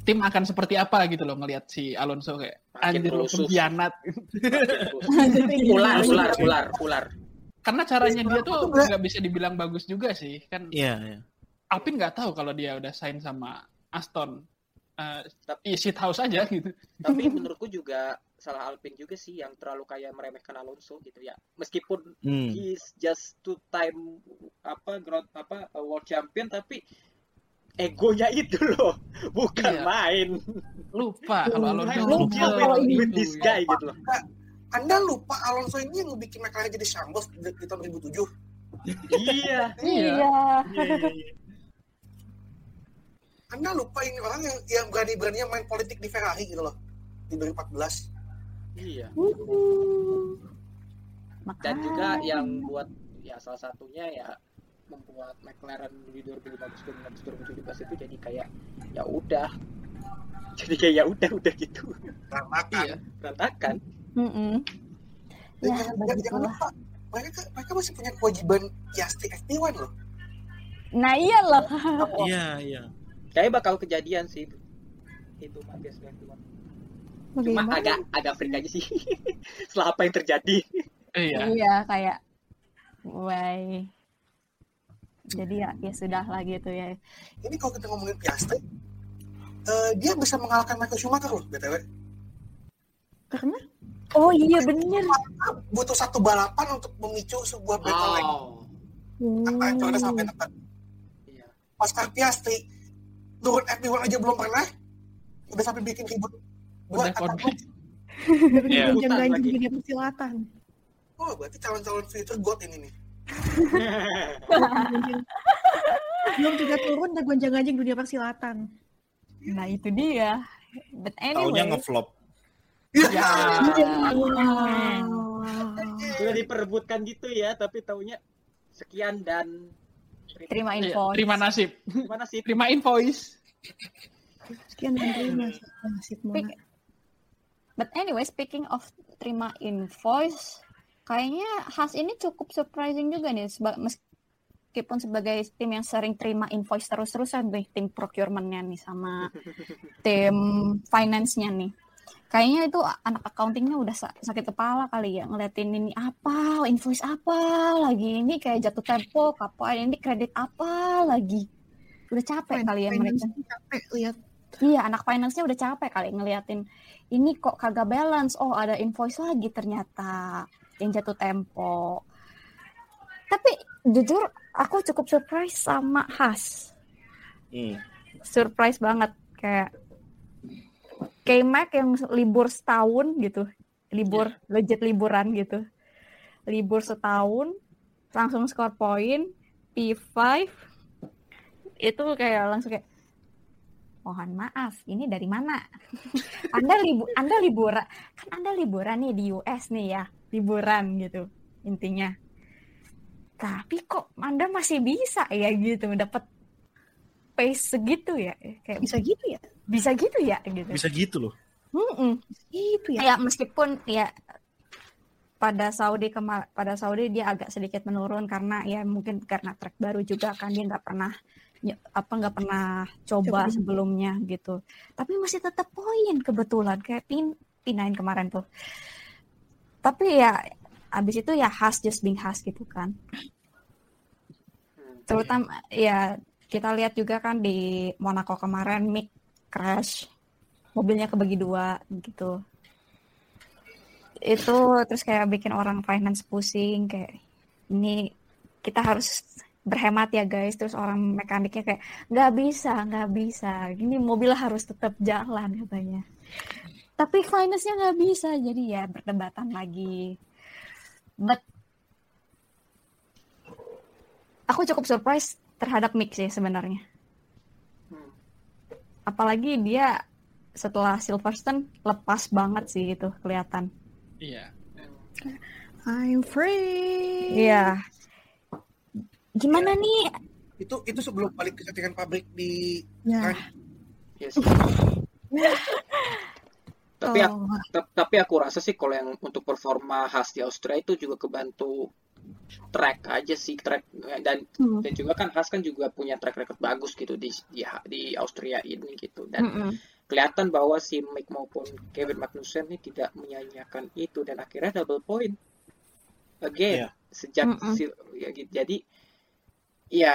tim akan seperti apa gitu loh ngelihat si Alonso kayak anjir pengkhianat. ular, ular, ular, ular. Karena caranya dia tuh Aku nggak- bisa dibilang bagus juga sih. Kan Iya, iya. Alpine nggak tahu kalau dia udah sign sama Aston. Eh Tapi- ya shit house aja gitu. Tapi <laughs> menurutku juga salah Alpine juga sih yang terlalu kayak meremehkan Alonso gitu ya. Meskipun Hmm. he's just two time apa grand apa world champion tapi egonya <laughs> itu loh bukan Iya. main Lupa <laughs> kalau Alonso Lupa kalau with, ini. with this guy gitu loh Anda lupa Alonso ini yang bikin McLaren jadi shambles di, di tahun 2007. <laughs> iya Iya. Anda lupa ini orang yang yang berani-beraninya main politik di Ferrari gitu loh di 2014. Iya Makanya. dan juga yang buat ya salah satunya ya membuat McLaren di 2015 2016 2017 itu jadi kayak ya udah jadi kayak ya udah udah gitu Nah, maka Iya. berantakan Mm-mm. dan Ya, jangan, jangan lupa mereka mereka masih punya kewajiban Piastri FP1 loh. Nah iya loh. Iya, iya. kayak bakal kejadian sih itu itu Matias Cuma Bagaimana? agak agak freak aja sih <laughs> setelah apa yang terjadi. Iya. Iya kayak, why. Jadi ya ya sudah lah gitu ya. Ini kalau kita ngomongin Piastri, eh, dia bisa mengalahkan Michael Schumacher loh, btw. Karena Oh iya bener. Butuh satu balapan untuk memicu sebuah battle line. Oh, Apa yang terjadi sampai depan. iya. Oscar Piastri turun FP1 aja belum pernah, udah sampai bikin ribut. Kata konflik. <laughs> Iya. Ganjing lagi. dunia persilatan. Oh, berarti calon-calon future god ini nih. <laughs> Belum juga turun udah gonjang ganjing dunia persilatan. Nah itu dia. But Taunya anyway. ngeflop. Ya. Sudah diperebutkan gitu ya, tapi taunya sekian dan Terima Iya, info. Terima nasib. gimana sih? Terima invoice. Sekian dan terima nasib. But anyway, speaking of terima invoice, kayaknya Has ini cukup surprising juga nih, seba- meskipun sebagai tim yang sering terima invoice terus-terusan nih, tim procurement-nya nih sama <laughs> tim finance-nya nih. Kayaknya itu anak accounting-nya udah sa- sakit kepala kali ya ngeliatin ini apa, invoice apa lagi, ini kayak jatuh tempo, apa ini kredit apa lagi. Udah capek kali ya mereka. Capek lihat Iya, anak finance-nya udah capek kali ngeliatin ini kok kagak balance. Oh, ada invoice lagi ternyata yang jatuh tempo. Tapi jujur aku cukup surprise sama Has. Hmm. Surprise banget kayak K-Mac yang libur setahun gitu. Libur legit liburan gitu. Libur setahun langsung skor poin P5 itu kayak langsung kayak mohon maaf ini dari mana <laughs> anda libur anda liburan kan anda liburan nih di US nih ya liburan gitu intinya tapi kok anda masih bisa ya gitu dapat pace segitu ya kayak bisa gitu ya. bisa gitu ya gitu Bisa gitu loh. Mm-mm. Gitu ya. ya meskipun ya pada Saudi kema- pada Saudi dia agak sedikit menurun karena ya mungkin karena track baru juga kan dia nggak pernah apa nggak pernah coba Coba. sebelumnya gitu. Tapi masih tetap poin kebetulan kayak pin pinain kemarin tuh. Tapi ya abis itu ya khas just being khas gitu kan. Hmm. terutama ya kita lihat juga kan di Monaco kemarin Mick crash mobilnya kebagi dua gitu. Itu terus kayak bikin orang finance pusing kayak ini kita harus berhemat ya guys. Terus orang mekaniknya kayak nggak bisa nggak bisa. Ini mobil harus tetap jalan katanya. Tapi finance-nya nggak bisa. Jadi ya berdebatan lagi. But aku cukup surprise terhadap Mick sih sebenarnya. Apalagi dia setelah Silverstone lepas banget sih itu kelihatan. Iya. I'm free. Iya. Gimana nih? Itu itu sebelum balik ke settingan pabrik di Ya. Yes. <laughs> tapi aku, Oh, ta- tapi aku rasa sih kalau yang untuk performa khas di Austria itu juga kebantu track aja sih track dan Hmm. dan juga kan Haas kan juga punya track record bagus gitu di di, di Austria ini gitu dan Mm-mm. kelihatan bahwa si Mick maupun Kevin Magnussen ini tidak menyanyiakan itu dan akhirnya double point again Iya. sejak Mm-mm. si- ya gitu. jadi ya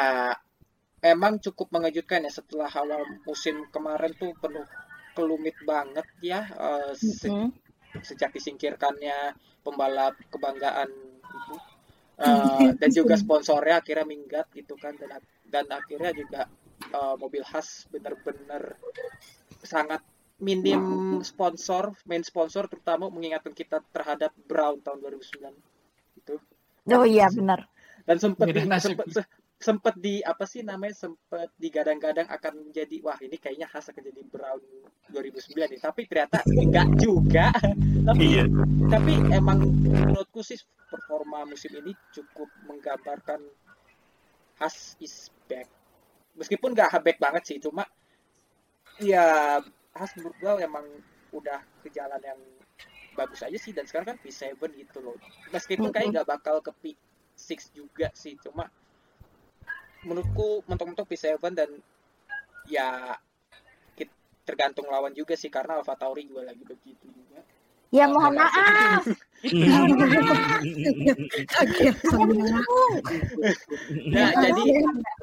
emang cukup mengejutkan ya setelah awal musim kemarin tuh penuh kelumit banget ya eh, se- Mm-mm. sejak disingkirkannya pembalap kebanggaan itu. <laughs> Eh, dan juga sponsornya akhirnya minggat gitu kan dan dan akhirnya juga eh, mobil khas benar-benar sangat minim sponsor main sponsor terutama mengingatkan kita terhadap Brown tahun 2009 itu. Oh iya <laughs> benar. dan sempat di, sempat se- sempat di apa sih namanya sempat digadang-gadang akan menjadi wah ini kayaknya khas akan jadi Brown 2009 nih. Tapi ternyata enggak juga. <laughs> Tapi Iya. tapi emang menurutku sih performa musim ini cukup menggambarkan Has is back. Meskipun nggak back banget sih cuma ya Has menurut gue emang udah ke jalan yang bagus aja sih. Dan sekarang kan P7 gitu loh. Meskipun kayak nggak bakal ke P6 juga sih cuma menurutku mentok-mentok P7 dan ya tergantung lawan juga sih karena Alfa Tauri juga lagi begitu juga Ya mohon maaf. Ya, <laughs> jadi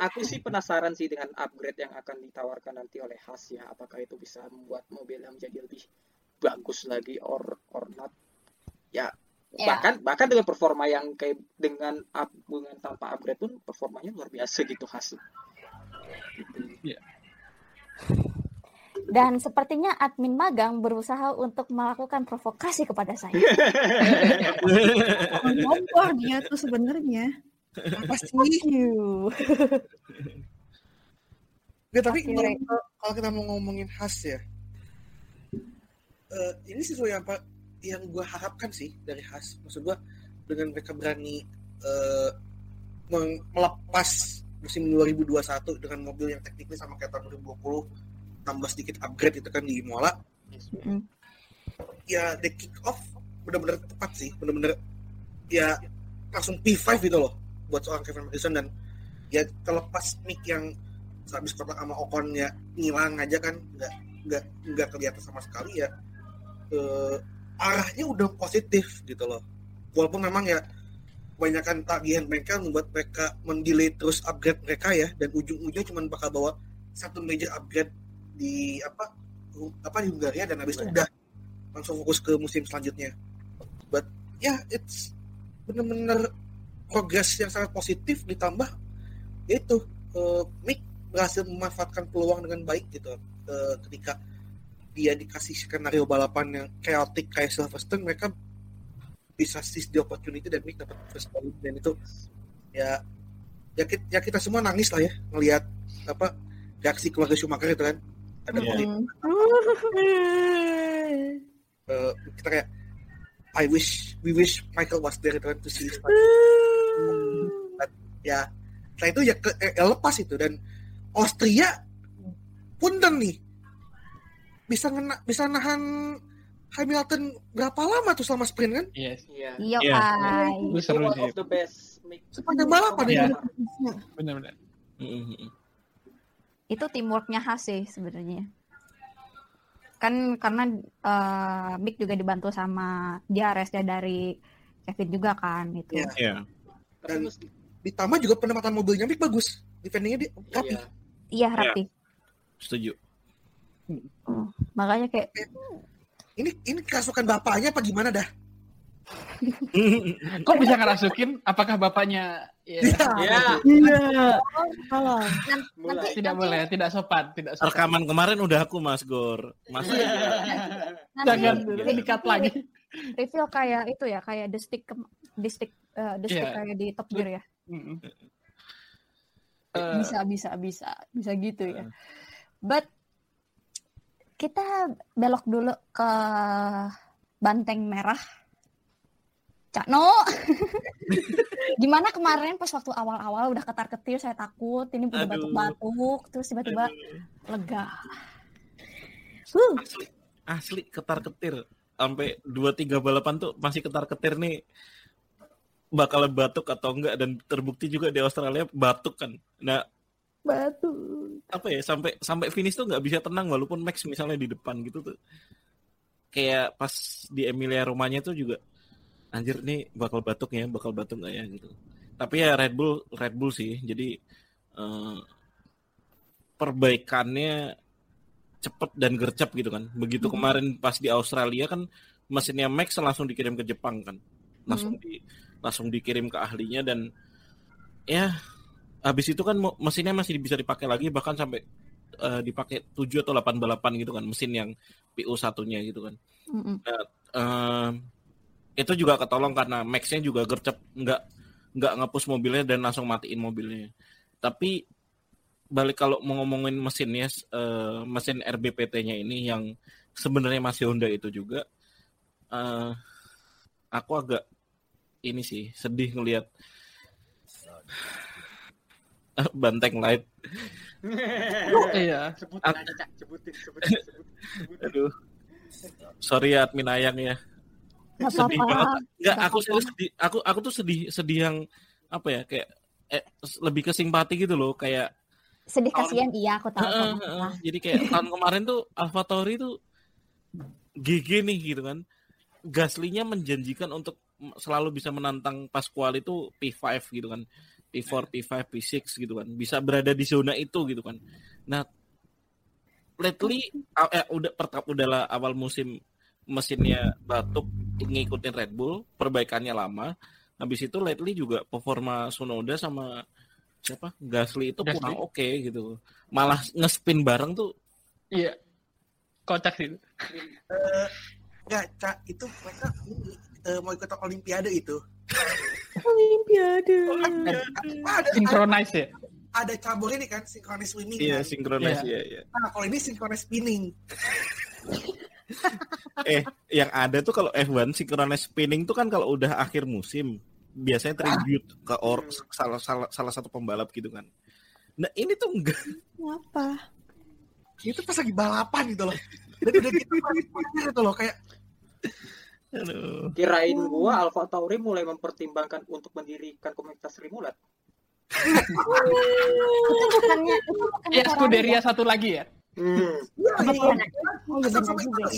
aku sih penasaran sih dengan upgrade yang akan ditawarkan nanti oleh Haas ya. Apakah itu bisa membuat mobilnya menjadi lebih bagus lagi or or not? Ya, Ya. bahkan bahkan dengan performa yang kayak dengan up, dengan tanpa upgrade pun performanya luar biasa gitu Haas. Gitu. Dan sepertinya admin magang berusaha untuk melakukan provokasi kepada saya. <laughs> <laughs> Ngompor dia tuh sebenarnya. Apa sih? You. Nggak, tapi kalau kita mau ngomongin khas ya, eh, ini sesuai apa yang gue harapkan sih dari khas. Maksud gue dengan mereka berani meng- melepas musim 2021 dengan mobil yang tekniknya sama kayak tahun 2020 tambah sedikit upgrade itu kan di Imola Mm. ya the kick off benar-benar tepat sih benar-benar ya langsung P5 gitu loh buat seorang Kevin Magnussen dan ya terlepas mic yang sehabis kotak sama Ocon ya ngilang aja kan nggak nggak nggak kelihatan sama sekali ya eh, arahnya udah positif gitu loh. Walaupun memang ya kebanyakan tagihan mereka membuat mereka mendelay terus upgrade mereka ya dan ujung-ujungnya cuma bakal bawa satu major upgrade di apa apa di Hungaria dan habis itu udah langsung fokus ke musim selanjutnya. But ya it's bener-bener progres yang sangat positif ditambah itu eh, Mick berhasil memanfaatkan peluang dengan baik gitu Eh, ketika dia dikasih skenario balapan yang chaotic kayak Silverstone mereka bisa seize the opportunity dan Mick dapat first point dan itu ya ya kita, ya kita semua nangis lah ya ngelihat apa reaksi keluarga Schumacher itu kan. Ada Iya. motif <laughs> eh, kita kayak I wish we wish Michael was there kan to see his <laughs> ya setelah itu ya, ke, eh, ya lepas itu. Dan Austria punten nih bisa ngena, bisa nahan Hamilton berapa lama tuh selama sprint kan Yes, Iya. Iya, Iya. Kai. itu seru sih. of the best sepanjang balapan Iya. ya Benar-benar. Mm-mm. Itu teamworknya khas sih sebenarnya. Kan karena eh, Mick juga dibantu sama DRS-nya dari Kevin juga kan itu. Iya. Iya. Tapi Dan- ditambah juga penempatan mobilnya Mick bagus defendingnya dia rapi iya. Iya, rapi. Setuju. Makanya kayak ini ini kerasukan bapaknya apa gimana dah <laughs> Kok bisa ngerasukin? Apakah bapaknya? Ya, Ya, Iya. Kalau mulai. tidak boleh, tidak sopan, tidak sopan. Rekaman kemarin udah aku Mas Gor. Mas nanti Jangan dikat lagi. reveal kayak itu ya, kayak the stick the stick eh, the stick Iya. kayak di Top Gear ya. Eh, bisa bisa bisa bisa gitu ya but kita belok dulu ke banteng merah. Cak No. <laughs> Gimana kemarin pas waktu awal-awal udah ketar-ketir saya takut. Ini udah batuk-batuk terus tiba-tiba lega. Huh, asli, asli ketar ketir sampai dua tiga balapan tuh masih ketar ketir nih. Bakal batuk atau enggak dan terbukti juga di Australia batuk kan. Nah, Batu. apa ya sampai sampai finish tuh nggak bisa tenang walaupun Max misalnya di depan gitu tuh. Kayak pas di Emilia Romanya tuh juga anjir nih bakal batuk ya, bakal batuk nggak ya gitu. Tapi ya Red Bull Red Bull sih. Jadi eh, perbaikannya cepet dan gercep gitu kan. Begitu kemarin pas di Australia kan mesinnya Max langsung dikirim ke Jepang kan. Langsung di langsung dikirim ke ahlinya dan ya habis itu kan mesinnya masih bisa dipakai lagi bahkan sampai eh, dipakai 7 atau 8 balapan gitu kan mesin yang PU satunya gitu kan. Mm-mm. Eh, itu juga ketolong karena Max-nya juga gercep nggak nggak ngapus mobilnya dan langsung matiin mobilnya. Tapi balik kalau mau ngomongin mesinnya eh, mesin RBPT-nya ini yang sebenarnya masih Honda itu juga eh, aku agak ini sih sedih ngelihat <laughs> banteng light. Iya. sebutin aja cak sebutin sebutin sebutin, <laughs> sebutin. Aduh. Sorry ya admin ayang ya. Sedih banget. Enggak, Nggak aku sedih. Aku aku tuh sedih sedih yang apa ya kayak eh, lebih ke simpati gitu loh kayak Sedih Tahun- kasihan iya aku tahu kok. heeh. jadi kayak tahun kemarin tuh Alfa Tauri tuh GG nih gitu kan. Gasly-nya menjanjikan untuk selalu bisa menantang Pasquale itu P5 gitu kan. P4, P5, P6 gitu kan. Bisa berada di zona itu gitu kan. Nah, lately eh, udah pertama udahlah awal musim mesinnya batuk ngikutin Red Bull, perbaikannya lama. Habis itu lately juga performa Sonoda sama siapa Gasly itu Gasly. kurang oke gitu. Malah ngespin bareng tuh Iya. Kocak sih. Eh, Enggak, Cak, itu mereka eh, mau ikut olimpiade itu. <laughs> Olimpiade. Ada, ada, Synchronize ya. ada cabur ini kan, synchronous swimming iya kan. sinkronis Iya. ya, ya. Nah, kalau ini synchronous spinning. <laughs> Eh, yang ada tuh kalau F1 synchronous spinning tuh kan kalau udah akhir musim biasanya tribute ke or salah salah salah satu pembalap gitu kan. Nah, ini tuh enggak. Apa? Itu pas lagi balapan gitu loh. Dan udah gitu panik-panik gitu loh kayak Aduh. kirain gua Alfa Tauri mulai mempertimbangkan untuk mendirikan komunitas Rimulat Itu bukannya itu bukannya Ferrari Scuderia ya? satu lagi ya. hmm. iya, iya? Oh iya.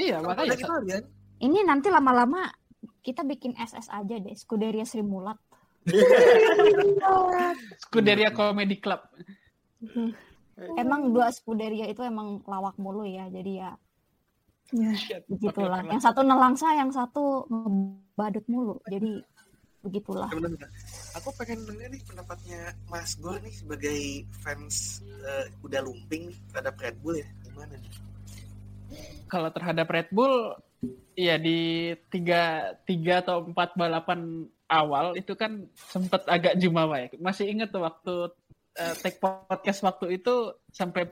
Iya, makanya. Ini nanti lama-lama kita bikin SS aja deh, Scuderia Sri Mulat. Scuderia Comedy Club. Emang dua Scuderia itu emang lawak mulu ya, jadi ya Ya. begitulah. Yang satu nelangsa, yang satu ngebadut mulu. Jadi begitulah. Aku pengen denger nih pendapatnya Mas Gor nih sebagai fans eh, kuda lumping nih terhadap Red Bull ya. Gimana nih? Kalau terhadap Red Bull, ya di tiga, tiga atau empat balapan awal itu kan sempat agak jumawa ya. Masih inget tuh waktu eh, take podcast waktu itu sampai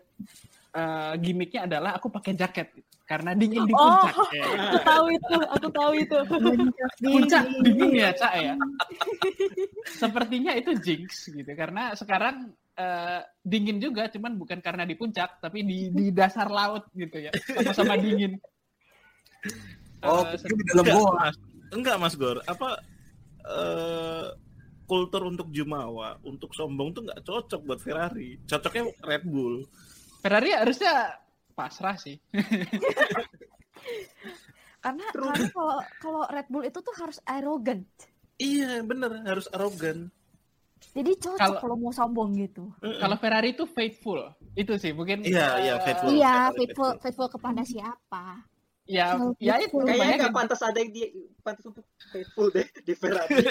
eh, gimmicknya adalah aku pakai jaket gitu. Karena dingin di Oh. puncak. Ya. <laughs> Aku tahu itu, aku tahu itu. Puncak dingin ya cak ya. <laughs> Sepertinya itu jinx gitu karena sekarang eh, dingin juga, cuman bukan karena di puncak tapi di di dasar laut gitu ya, sama-sama dingin. Oh, itu di dalam Enggak, goa. Mas. Enggak, Mas Gor. Apa eh kultur untuk jumawa, untuk sombong tuh nggak cocok buat Ferrari. Cocoknya Red Bull. Ferrari harusnya pasrah sih. <laughs> Karena karena kalau kalau Red Bull itu tuh harus arrogant. Iya, bener harus arogan. Jadi cocok Kalau- kalau mau sombong gitu. Kalau Ferrari itu faithful, itu sih mungkin. Iya, iya, faithful. Iya, faithful. faithful kepada siapa? Ya, Oh, ya itu. kayaknya nggak pantas ada yang dia pantas untuk faithful deh di Ferrari. <laughs> <laughs>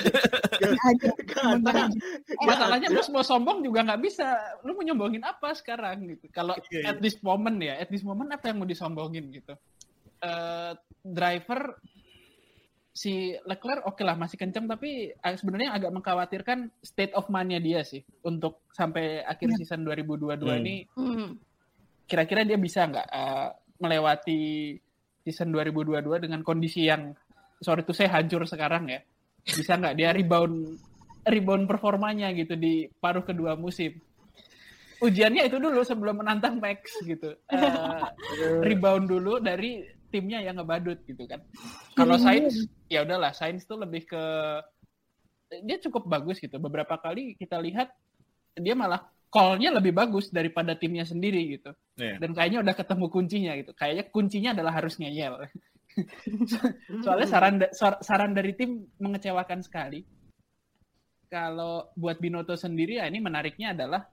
Nggak ada Masalahnya lu mau sombong juga nggak bisa. Lu mau nyombongin apa sekarang gitu? Kalau Iya, iya. at this moment ya, at this moment apa yang mau disombongin gitu? Eh, driver si Leclerc oke lah masih kencang tapi eh, sebenarnya agak mengkhawatirkan state of mind-nya dia sih untuk sampai akhir season 2022 Hmm. ini Hmm. kira-kira dia bisa nggak eh, melewati season 2022 dengan kondisi yang sorry tuh saya hancur sekarang ya. Bisa nggak dia rebound rebound performanya gitu di paruh kedua musim? Ujiannya itu dulu sebelum menantang Max gitu. Eh, rebound dulu dari timnya yang ngebadut gitu kan. Kalau Sainz ya udahlah Sainz tuh lebih ke dia cukup bagus gitu. Beberapa kali kita lihat dia malah call-nya lebih bagus daripada timnya sendiri gitu. Iya. Dan kayaknya udah ketemu kuncinya gitu. Kayaknya kuncinya adalah harus ngeyel. <laughs> Soalnya saran da- sar- saran dari tim mengecewakan sekali. Kalau buat Binotto sendiri ya ini menariknya adalah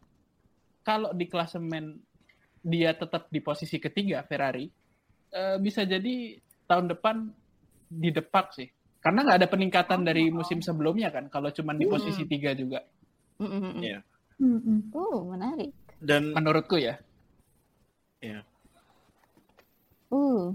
kalau di klasemen dia tetap di posisi ketiga Ferrari eh, bisa jadi tahun depan didepak sih. Karena nggak ada peningkatan dari musim sebelumnya kan kalau cuman di posisi tiga juga Mm-mm. Iya. Mm-mm. Oh, menarik. Dan menurutku ya. Uh.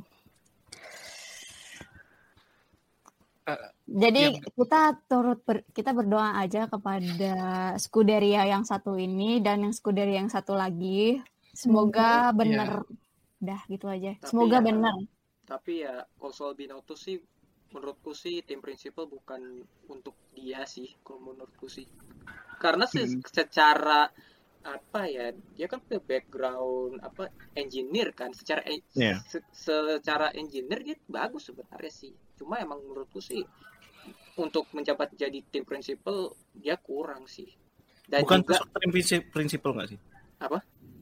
Eh, Jadi yang- kita turut ber- kita berdoa aja kepada Scuderia yang satu ini dan yang Scuderia yang satu lagi. Semoga benar. Dah gitu aja. Tapi Semoga ya- benar. Tapi ya soal Binotto sih menurutku sih tim prinsipal bukan untuk dia sih kalau menurutku sih. Karena Hmm. secara apa ya dia kan punya background apa engineer kan secara en- Iya. se- secara engineer dia bagus sebenarnya sih cuma emang menurutku sih untuk menjabat jadi tim prinsipal dia kurang sih dan bukan juga sosok tim prinsip prinsipal nggak sih? Apa?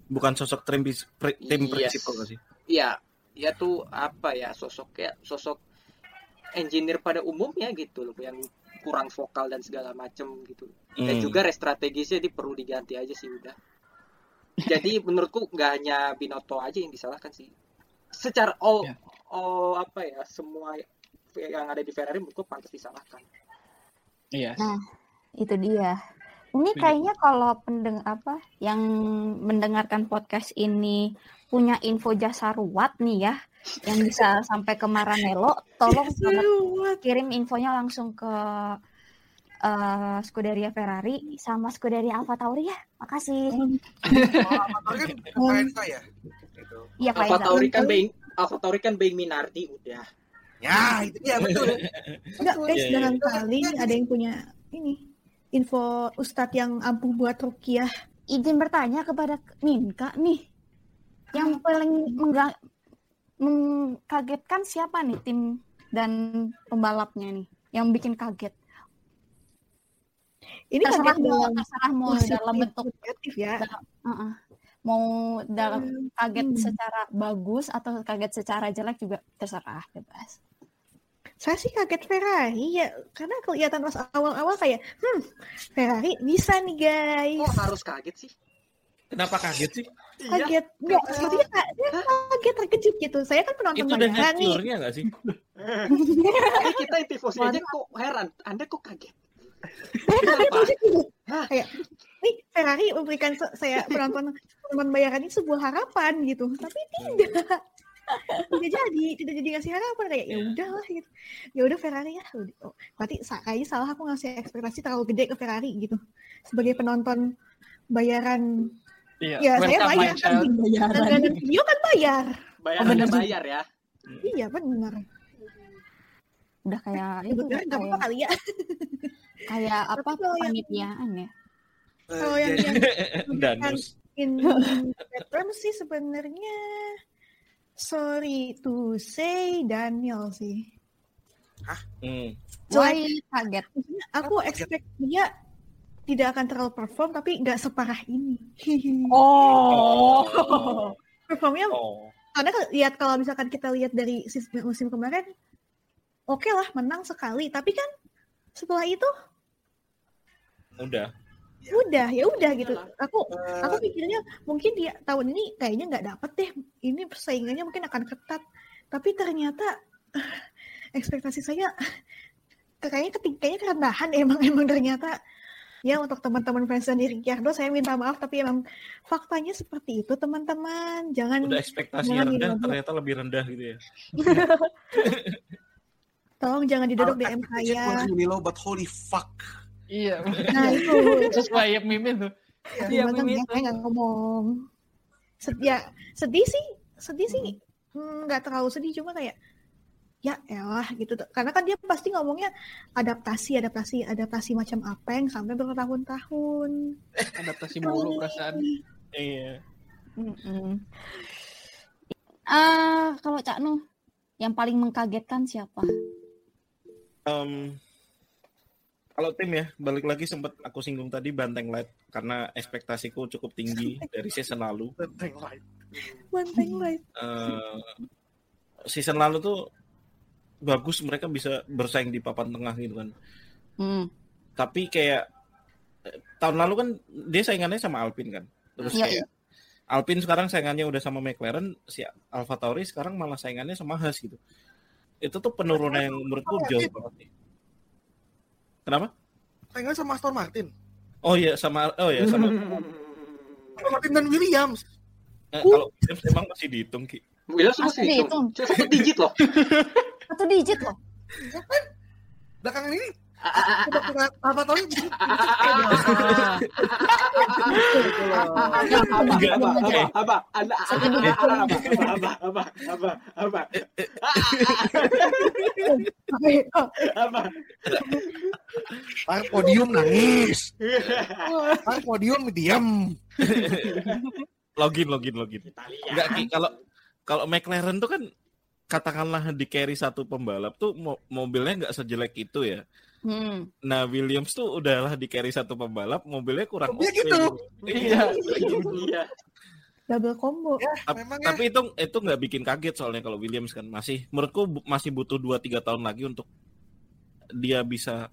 Bukan sosok tim, tim Yes. prinsipal nggak sih? ya dia tuh apa ya sosok kayak sosok engineer pada umumnya gitu loh yang kurang vokal dan segala macem gitu dan Hmm. juga restrategisnya dia perlu diganti aja sih udah jadi <laughs> menurutku nggak hanya Binotto aja yang disalahkan sih secara all Ya. all apa ya semua yang ada di Ferrari menurutku pantas disalahkan Iya. Itu dia. Ini Setuju. kayaknya kalau pendeng apa yang mendengarkan podcast ini punya info jasa ruwet nih ya yang bisa sampai ke Maranello, tolong banget kirim infonya langsung ke eh, Scuderia Ferrari sama Scuderia Alfa Tauri ya. Makasih. kan. Gitu. Iya Pak Alfa. Tauri kan Bang Alfa Tauri kan Bang Minardi udah Ya, itu dia betul. Enggak, guys, Iya, iya. barangkali ada yang punya ini info Ustadz yang ampuh buat rukiah. Izin bertanya kepada Minka nih. Yang paling mengkagetkan siapa nih tim dan pembalapnya nih yang bikin kaget? Ini terserah kaget mau dalam terserah mau dalam bentuk negatif ya. uh-uh. mau dalam kaget Hmm. secara bagus atau kaget secara jelek juga terserah bebas. Saya sih kaget Ferrari ya karena kelihatan pas awal-awal kayak hmm Ferrari bisa nih guys. kok harus kaget sih Kenapa kaget sih? Kaget enggak sepertinya ka- dia kaget terkejut gitu. Saya kan penonton Itu udah nature-nya nggak sih? <laughs> Ini kita yang tifosi aja kok heran anda kok kaget Saya kaget terkejut gitu. Hah? Kayak nih Ferrari memberikan saya penonton penonton bayaran ini sebuah harapan gitu. Tapi tidak. tidak jadi, tidak jadi ngasih harapan kayak ya udahlah gitu. Ya udah Ferrari ya. udah. Oh, berarti kayaknya salah aku ngasih ekspektasi terlalu gede ke Ferrari gitu. Sebagai penonton bayaran Iya. Ya, saya bayar kan. child. langganan video kan bayar. bayar Oh, bener juga. bayar ya Iya benar. Udah kayak itu Sebetulnya nggak apa-apa kayak, kali ya. kayak apa panitiaan ya. Eh, Kalau yang jadi- yang Danus. in bad terms sih sebenarnya sorry to say Daniel sih. Hmm. Why kaget? Aku expect dia tidak akan terlalu perform tapi nggak separah ini. <laughs> Oh. Performnya Oh. karena lihat kalau misalkan kita lihat dari musim kemarin oke lah menang sekali tapi kan setelah itu Udah. udah ya udah gitu. Aku Eh, aku pikirnya mungkin dia tahun ini kayaknya nggak dapet deh ini persaingannya mungkin akan ketat tapi ternyata <laughs> ekspektasi saya kayaknya keting- kayaknya kerendahan emang <laughs> emang ternyata ya untuk teman-teman fans dari Ricciardo saya minta maaf tapi emang faktanya seperti itu teman-teman jangan Udah ekspektasinya Jangan rendah, didobrak. ternyata lebih rendah gitu ya. <laughs> tolong jangan didorong our DM saya really low, but holy fuck. Iya. nah <laughs> itu Sesuai mimin tuh. Iya, ya, saya nggak ngomong. Sed- ya, sedih sih, sedih sih. Hmm, nggak terlalu sedih, cuma kayak ya elah gitu. Karena kan dia pasti ngomongnya adaptasi, adaptasi, adaptasi macam apa yang sampai bertahun-tahun. Adaptasi mulu perasaan. <laughs> Iya. Mm-mm. Ah, kalau Cak Nu Yang paling mengkagetkan siapa? Em, kalau tim ya, balik lagi sempat aku singgung tadi Banteng Light karena ekspektasiku cukup tinggi <laughs> dari season lalu. Benteng light. Banteng light. Eh, season lalu tuh bagus mereka bisa bersaing di papan tengah gitu kan. Hmm. Tapi kayak eh, tahun lalu kan dia saingannya sama Alpine kan. Terus Iya, kayak Alpine sekarang saingannya udah sama McLaren, si Alfa Tauri sekarang malah saingannya sama Haas gitu. Itu tuh penurunan yang menurutku jauh banget nih. Kenapa? Saingan sama Aston Martin. Oh iya sama oh ya sama <laughs> Aston Martin dan Williams. eh, kalau Williams emang masih dihitung Ki. Williams Masih masih dihitung. Cuma satu digit loh. <laughs> Satu digit loh. Belakangan ini apa tahun ini Enggak, Apa? Apa? Apa? Anda apa? Apa? Apa? Apa? Apa? Apa? Apa? Par podium nangis. Par podium diam. Login login login. Enggak kalau kalau McLaren tuh kan katakanlah di carry satu pembalap tuh mo- mobilnya nggak sejelek itu ya. Hmm. Nah Williams tuh udahlah di carry satu pembalap, mobilnya kurang Mobilnya oke gitu. Iya. Iya. Double combo. Memang ya. Tapi itu itu nggak bikin kaget soalnya kalau Williams kan masih menurutku bu- masih butuh 2-3 tahun lagi untuk dia bisa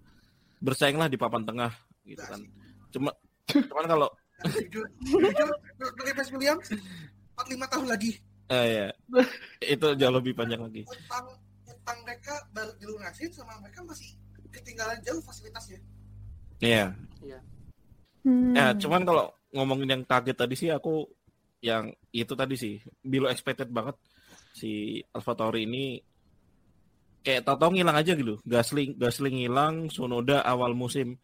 bersaing lah di papan tengah gitu kan. Cuma cuman kalau Jujur, jujur, Williams 45 tahun lagi. Eh, ya, itu jauh lebih panjang lagi. Utang utang mereka baru dilunasin sama mereka masih ketinggalan jauh fasilitasnya. Iya. Hmm. Ya, cuman kalau ngomongin yang kaget tadi sih aku yang itu tadi sih below expected banget si Alfa Tauri ini kayak tau-tau ngilang aja gitu. Gasling Gasling ngilang, Sonoda awal musim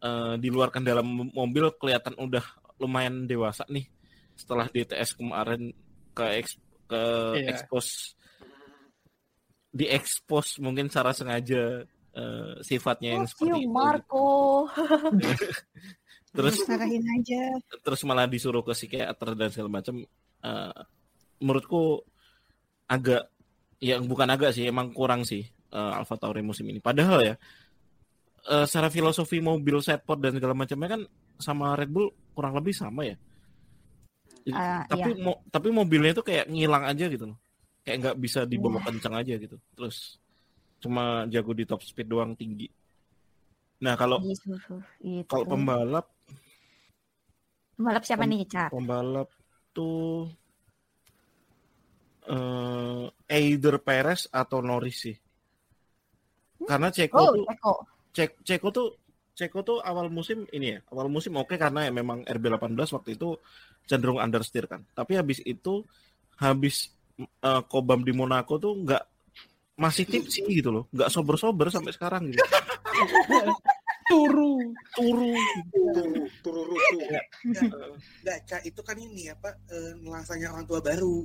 eh, diluarkan dalam mobil kelihatan udah lumayan dewasa nih setelah DTS kemarin ke eks, ke Iya. expose di expose mungkin secara sengaja eh, sifatnya yang Fuck seperti you, itu. Marco. <laughs> Terus Sarahin aja. terus malah disuruh ke psikiater dan segala macam eh, menurutku agak yang bukan agak sih emang kurang sih eh, Alfa Tauri musim ini padahal ya eh, secara filosofi mobil setpot dan segala macamnya kan sama Red Bull kurang lebih sama ya Ah, tapi mo- tapi mobilnya itu kayak ngilang aja gitu loh kayak nggak bisa dibawa kencang aja gitu terus cuma jago di top speed doang tinggi nah kalau Gitu. Gitu. kalau pembalap Pembalap siapa Pem- nih, Cat? pembalap tuh eh either Perez atau Norris sih. Karena Ceko Oh, tuh Eko. Cek- Ceko tuh Ceko tuh awal musim ini ya, awal musim oke karena ya memang RB18 waktu itu cenderung understeer kan. Tapi habis itu habis eh, Kobam di Monaco tuh nggak masih tipsy gitu loh, nggak sober-sober sampai sekarang gitu. <laughs> Turu. Turu. Turu, turu, turu. Enggak, Ca, itu kan ini apa nuansanya orang tua baru.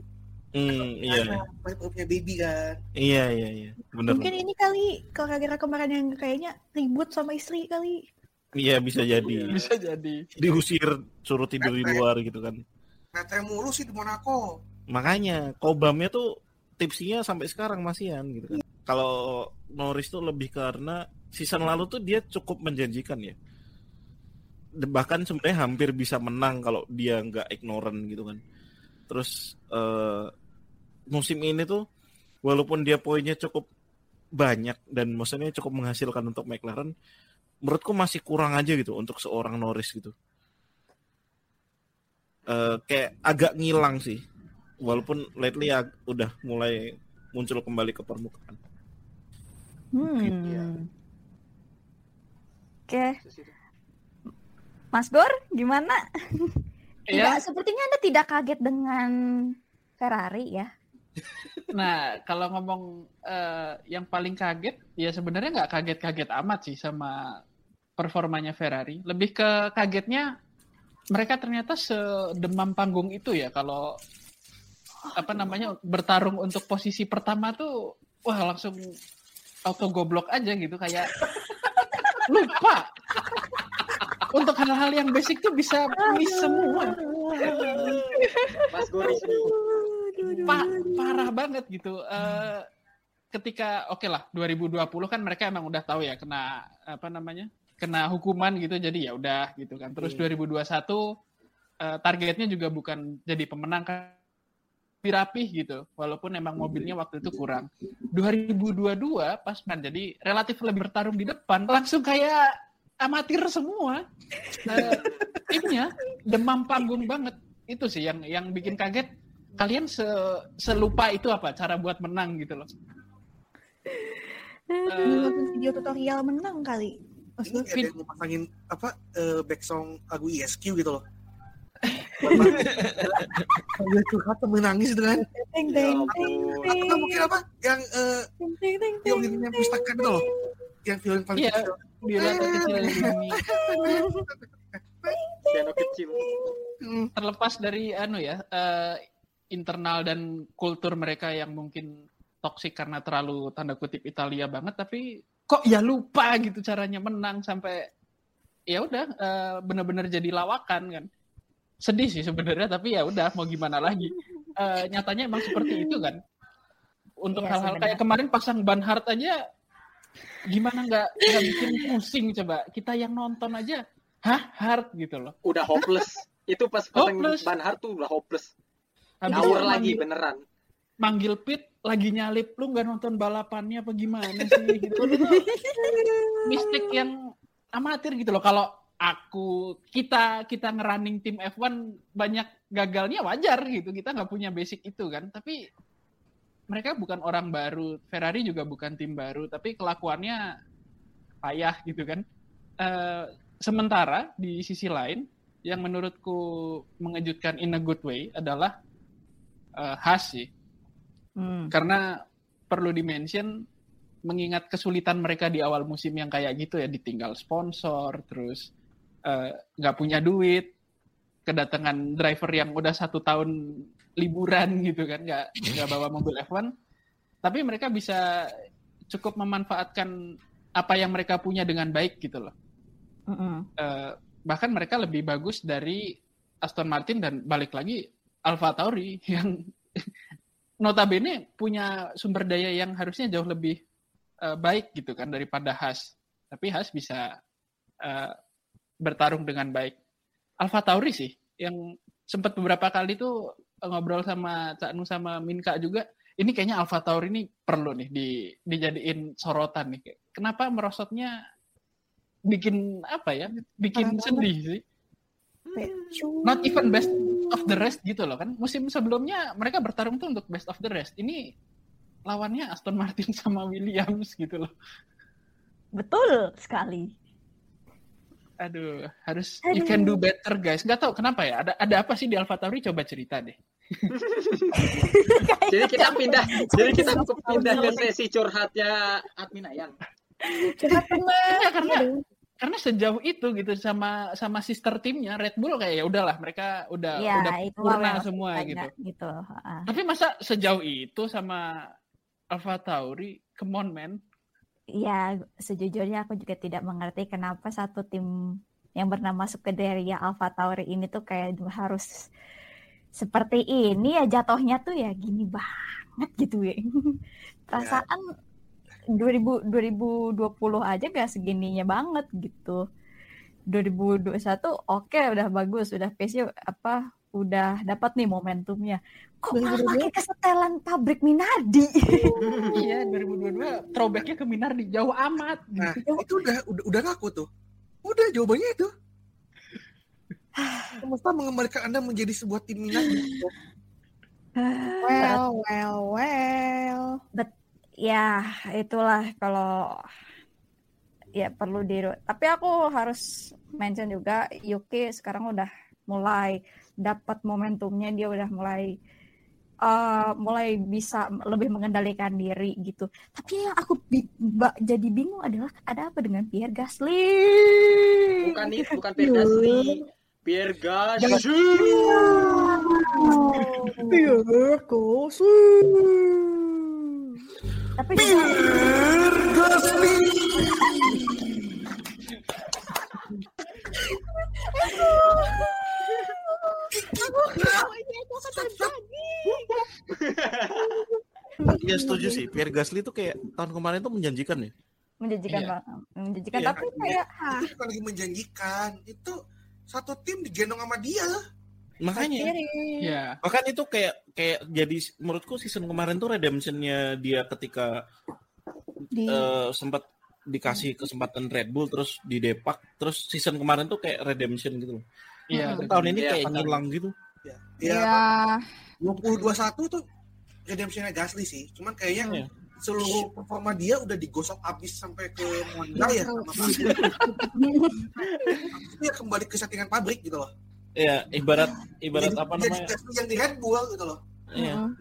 Hmm, iya, Baru punya baby kan. iya, iya, iya, bener. Mungkin ini kali kalau gara-gara kemarin yang kayaknya ribut sama istri kali. Iya bisa jadi. Bisa jadi. diusir suruh tidur di luar gitu kan Ngetrem mulu sih di Monaco. makanya kobamnya tuh tipsinya sampai sekarang masihan gitu kan kalau Norris tuh lebih karena season lalu tuh dia cukup menjanjikan ya bahkan sebenarnya hampir bisa menang kalau dia nggak ignorant gitu kan terus eh, musim ini tuh walaupun dia poinnya cukup banyak dan maksudnya cukup menghasilkan untuk McLaren menurutku masih kurang aja gitu untuk seorang Norris gitu Eh, kayak agak ngilang sih walaupun lately ag- udah mulai muncul kembali ke permukaan Hmm. Iya. Oke, Mas Gor, gimana? Ya, Tidak, sepertinya Anda tidak kaget dengan Ferrari ya? Nah, kalau ngomong eh, yang paling kaget, ya sebenarnya nggak kaget-kaget amat sih sama performanya Ferrari. Lebih ke kagetnya mereka ternyata sedemam panggung itu ya kalau apa namanya bertarung untuk posisi pertama tuh wah langsung auto goblok aja gitu kayak <laughs> lupa untuk hal-hal yang basic tuh bisa miss semua Mas Goris. Pa- parah banget gitu. Eh, ketika oke lah 2020 kan mereka emang udah tahu ya kena apa namanya kena hukuman gitu jadi ya udah gitu kan. Terus 2021 eh, targetnya juga bukan jadi pemenang kan rapih gitu. Walaupun emang mobilnya waktu itu kurang. 2022 pas kan jadi relatif lebih bertarung di depan langsung kayak amatir semua. Eh, <laughs> timnya demam panggung banget. Itu sih yang yang bikin kaget. Kalian se selupa itu apa cara buat menang gitu loh. Nonton video tutorial menang kali. Ini Maksudnya, ada yang mau pasangin apa eh, back song lagu ESQ gitu loh. Sambil curhat sambil nangis gitu kan. teng Ya ampun. Atau mungkin apa? Yang eh, teng teng teng film teng yang pustaka gitu loh. Yang film paling Iya. kecil. bila terkecil di bumi piano kecil terlepas dari anu ya eh, internal dan kultur mereka yang mungkin toksik karena terlalu tanda kutip Italia banget tapi kok ya lupa gitu caranya menang sampai ya udah eh, benar-benar jadi lawakan kan. Sedih sih sebenarnya tapi ya udah mau gimana lagi. Eh, nyatanya emang seperti itu kan. Untuk Iya, hal-hal kayak kemarin pasang ban hard aja gimana nggak nggak bikin pusing coba. Kita yang nonton aja hah hard gitu loh. Udah hopeless. Itu pas pasang Hopeless. ban hard tuh udah hopeless. Habis ngawur lagi manggil- beneran. manggil Pit lagi nyalip lu nggak nonton balapannya apa gimana sih? <laughs> Gitu. Mistik yang amatir gitu loh. Kalau aku kita kita ngerunning tim F1 banyak gagalnya wajar gitu. Kita nggak punya basic itu kan. Tapi mereka bukan orang baru. Ferrari juga bukan tim baru. Tapi kelakuannya payah gitu kan. Eh, sementara di sisi lain yang menurutku mengejutkan in a good way adalah eh, Haas sih Hmm. karena perlu dimention mengingat kesulitan mereka di awal musim yang kayak gitu ya ditinggal sponsor terus eh, nggak punya duit kedatangan driver yang udah satu tahun liburan gitu kan nggak nggak bawa mobil F1 tapi mereka bisa cukup memanfaatkan apa yang mereka punya dengan baik gitu loh Mm-mm. Eh, bahkan mereka lebih bagus dari Aston Martin dan balik lagi Alfa Tauri <laughs> yang notabene punya sumber daya yang harusnya jauh lebih eh, baik gitu kan daripada Haas. Tapi Haas bisa eh, bertarung dengan baik. Alfa Tauri sih yang sempat beberapa kali tuh ngobrol sama Cak Nu sama Minka juga. Ini kayaknya Alfa Tauri ini perlu nih di dijadiin sorotan nih. Kenapa merosotnya bikin apa ya? Bikin Parah sedih sih. Not even best of the rest gitu loh kan. Musim sebelumnya mereka bertarung tuh untuk best of the rest. Ini lawannya Aston Martin <laughs> sama Williams gitu loh. Betul sekali. Aduh, harus you can do better guys. Nggak tahu kenapa ya. Ada ada apa sih di Alfa Tauri? Coba cerita deh. <laughs> jadi kita pindah jadi kita pindah ke sesi curhatnya admin ayang Curhat tenang. Iya, karena karena sejauh itu gitu sama sama sister timnya Red Bull kayak ya udahlah mereka udah Ya, udah itu purna semua gitu. gitu. heeh. Tapi masa sejauh itu sama Alfa Tauri, come on man. Ya, sejujurnya aku juga tidak mengerti kenapa satu tim yang bernama Scuderia Alpha Tauri ini tuh kayak harus seperti ini ya jatuhnya tuh ya gini banget gitu ya. <laughs> Perasaan 2000, 2020 aja gak segininya banget gitu. 2021 oke udah bagus, udah pace apa udah dapat nih momentumnya. Kok malah 2022? pakai kesetelan pabrik Minardi? iya, 2022 throwbacknya ke Minardi jauh amat. Nah, itu udah udah udah ngaku tuh. Udah jawabannya itu. <sighs> Semesta mengembalikan Anda menjadi sebuah tim minat. <sighs> Well, well, well. Ya itulah kalau ya perlu di tapi aku harus mention juga Yuki sekarang udah mulai dapat momentumnya dia udah mulai eh, mulai bisa lebih mengendalikan diri gitu. Tapi yang aku bi- ba- jadi bingung adalah ada apa dengan Pierre Gasly? Bukan nih bukan Pierre Gasly. Pierre Gasly. Pierre Gasly. Tapi terjadi. Iya setuju sih. Pierre Gasly tuh kayak tahun kemarin tuh menjanjikan ya. menjanjikan Iya. banget menjanjikan Iya. tapi kayak itu bukan lagi menjanjikan itu satu tim digendong sama dia Makanya. Iya. Bahkan itu kayak kayak jadi menurutku season kemarin tuh redemptionnya dia ketika di eh, sempat dikasih kesempatan Red Bull terus di depak terus season kemarin tuh kayak redemption gitu loh. Iya. Hmm. Tahun ini Iya, kayak ngilang gitu. ya, ya, ya 2021 tuh redemptionnya Gasly sih cuman kayaknya Iya. seluruh performa dia udah digosok abis sampai ke Honda ya sama pabrik. Ya kembali ke settingan pabrik gitu loh Iya, ibarat ibarat Jadi- apa jadi namanya? Yang di Red Bull gitu loh Iya. Mm.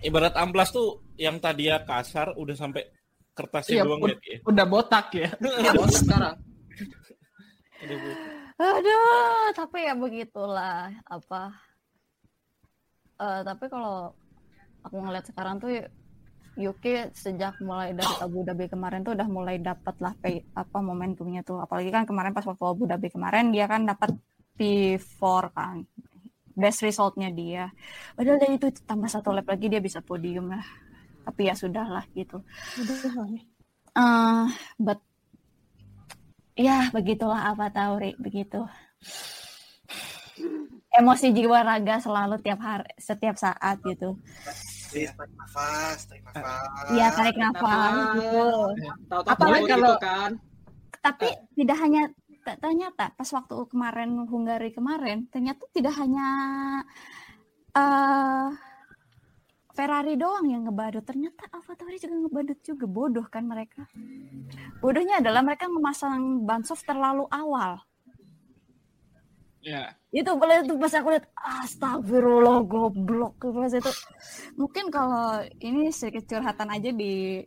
Ibarat amplas tuh yang tadi ya kasar udah sampai kertasnya Iya, doang ya. Ki. Udah botak ya. <laughs> Ya, bos sekarang. aduh tapi ya begitulah apa Eh tapi kalau aku ngeliat sekarang tuh Yuki sejak mulai dari Abu Dhabi kemarin tuh udah mulai dapat lah pay- apa momentumnya tuh apalagi kan kemarin pas waktu Abu Dhabi kemarin dia kan dapat P4 kan. Best resultnya dia. Padahal dari itu tambah satu lap lagi dia bisa podium lah. Tapi ya sudahlah gitu. Udah lah ya. eh but ya begitulah apa tahu Ri, begitu. Emosi jiwa raga selalu tiap hari setiap saat gitu. Iya, tarik nafas tarik nafas. Iya tarik nafas gitu. Tahu-tahu Apalagi gitu kalau- kan. tapi tidak hanya ternyata pas waktu kemarin Hungari kemarin ternyata tidak hanya eh Ferrari doang yang ngebadut ternyata AlphaTauri juga ngebadut juga. Bodoh kan mereka? Bodohnya adalah mereka memasang ban soft terlalu awal. Iya. itu boleh itu pas aku lihat astagfirullah goblok. Pas itu mungkin kalau ini sedikit curhatan aja di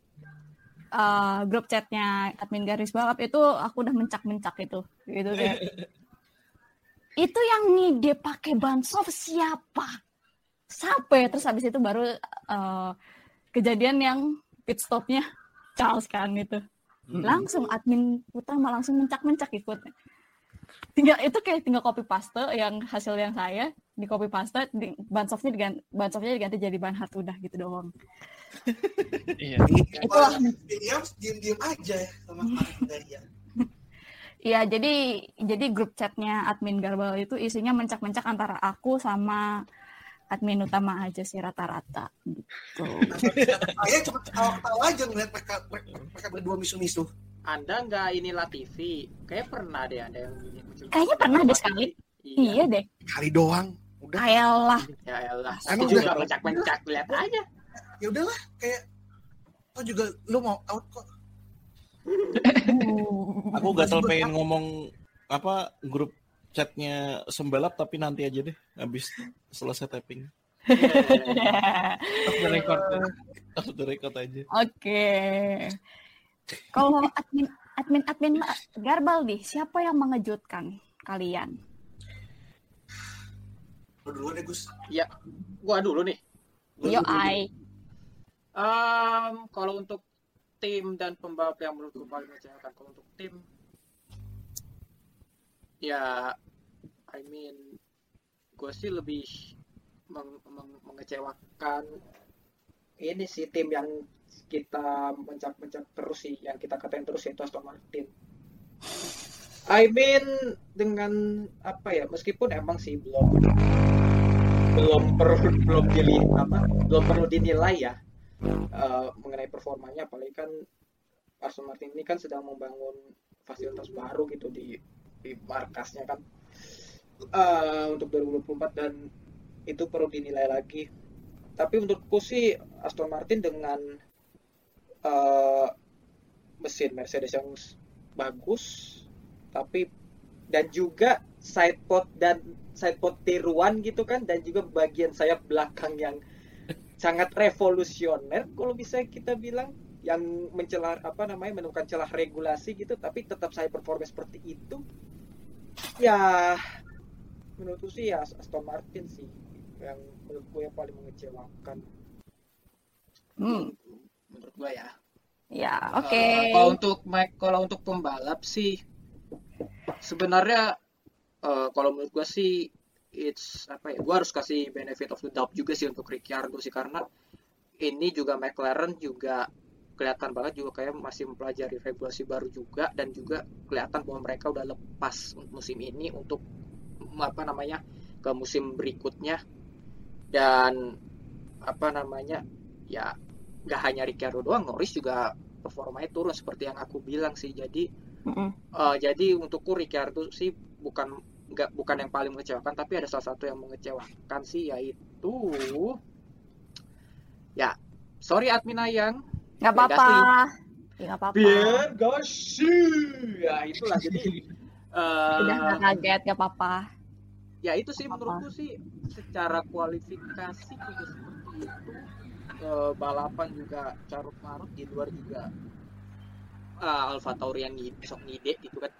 eh, grup chatnya admin garis balap itu aku udah mencak-mencak itu. Gitu kayak <laughs> itu yang ngide pakai ban soft siapa sampai terus habis itu baru eh, kejadian yang pit stopnya Charles kan itu langsung admin utama langsung mencak-mencak ikut tinggal itu kayak tinggal copy paste yang hasil yang saya di copy paste di, ban softnya diganti ban softnya diganti jadi ban hard udah gitu doang Iya. Itulah. Williams diem-diem aja ya sama <laughs> ya Iya jadi jadi grup chatnya admin Garbal itu isinya mencak-mencak antara aku sama admin utama aja sih rata-rata gitu. saya cuma ketawa-ketawa aja ngeliat mereka, mereka berdua misu-misu Anda nggak inilah TV. Kayak pernah deh ada yang ini muncul. Kayaknya pernah deh sekali. Iya. Iya deh. kali doang udah Ayolah. Ya elah. Emang Aku juga udah- mencak-mencak lihat aja. ya udahlah kayak oh juga lu mau out kok <laughs> Aku gatel pengen ngomong apa grup chatnya sembalap tapi nanti aja deh habis selesai tapping. <laughs> Off the record. Off the record aja. Oke. Kalau admin admin admin Ma- Garbal nih, siapa yang mengejutkan kalian? lu duluan deh Gus Gua dulu nih. Yo dulu, dulu. ai. Em, kalau untuk tim dan pembalap yang menurutku paling mengecewakan kalau untuk tim ya I mean gue sih lebih meng- meng- mengecewakan ini sih tim yang kita mencap-mencap terus sih yang kita katain terus yaitu Aston Martin. I mean dengan apa ya meskipun emang sih belum belum perlu belum dili apa belum perlu dinilai ya eh, mengenai performanya. Apalagi kan Aston Martin ini kan sedang membangun fasilitas baru gitu di di markasnya kan. Eh, untuk 2024 dan itu perlu dinilai lagi. Tapi menurutku sih Aston Martin dengan eh, mesin Mercedes yang bagus tapi dan juga sidepod dan sidepod tiruan gitu kan dan juga bagian sayap belakang yang sangat revolusioner. Kalau bisa kita bilang yang mencelah apa namanya menemukan celah regulasi gitu tapi tetap saya performa seperti itu ya menurutku sih ya Aston Martin sih yang menurut gue yang paling mengecewakan. Hmm, menurut gue ya ya, oke. Eh, kalau untuk Mike kalau untuk pembalap sih sebenarnya eh, kalau menurut gue sih it's apa ya gue harus kasih benefit of the doubt juga sih untuk Ricciardo sih karena ini juga McLaren juga kelihatan banget juga kayak masih mempelajari regulasi baru juga dan juga kelihatan bahwa mereka udah lepas musim ini untuk apa namanya ke musim berikutnya dan apa namanya ya nggak hanya Ricciardo doang Norris juga performanya turun seperti yang aku bilang sih jadi Mm-mm. eh, jadi untukku Ricciardo sih bukan nggak bukan yang paling mengecewakan tapi ada salah satu yang mengecewakan sih yaitu ya sorry admin Ayang Nggak apa-apa. Ya, nggak apa-apa. Biar Gasly ya itulah <laughs> jadi eh, Udah nggak kaget, nggak apa-apa. ya itu sih Apa? menurutku sih secara kualifikasi juga seperti itu Eh, balapan juga carut marut di luar juga. Ah, Alfa Tauri yang ngide, sok ngide gitu kan.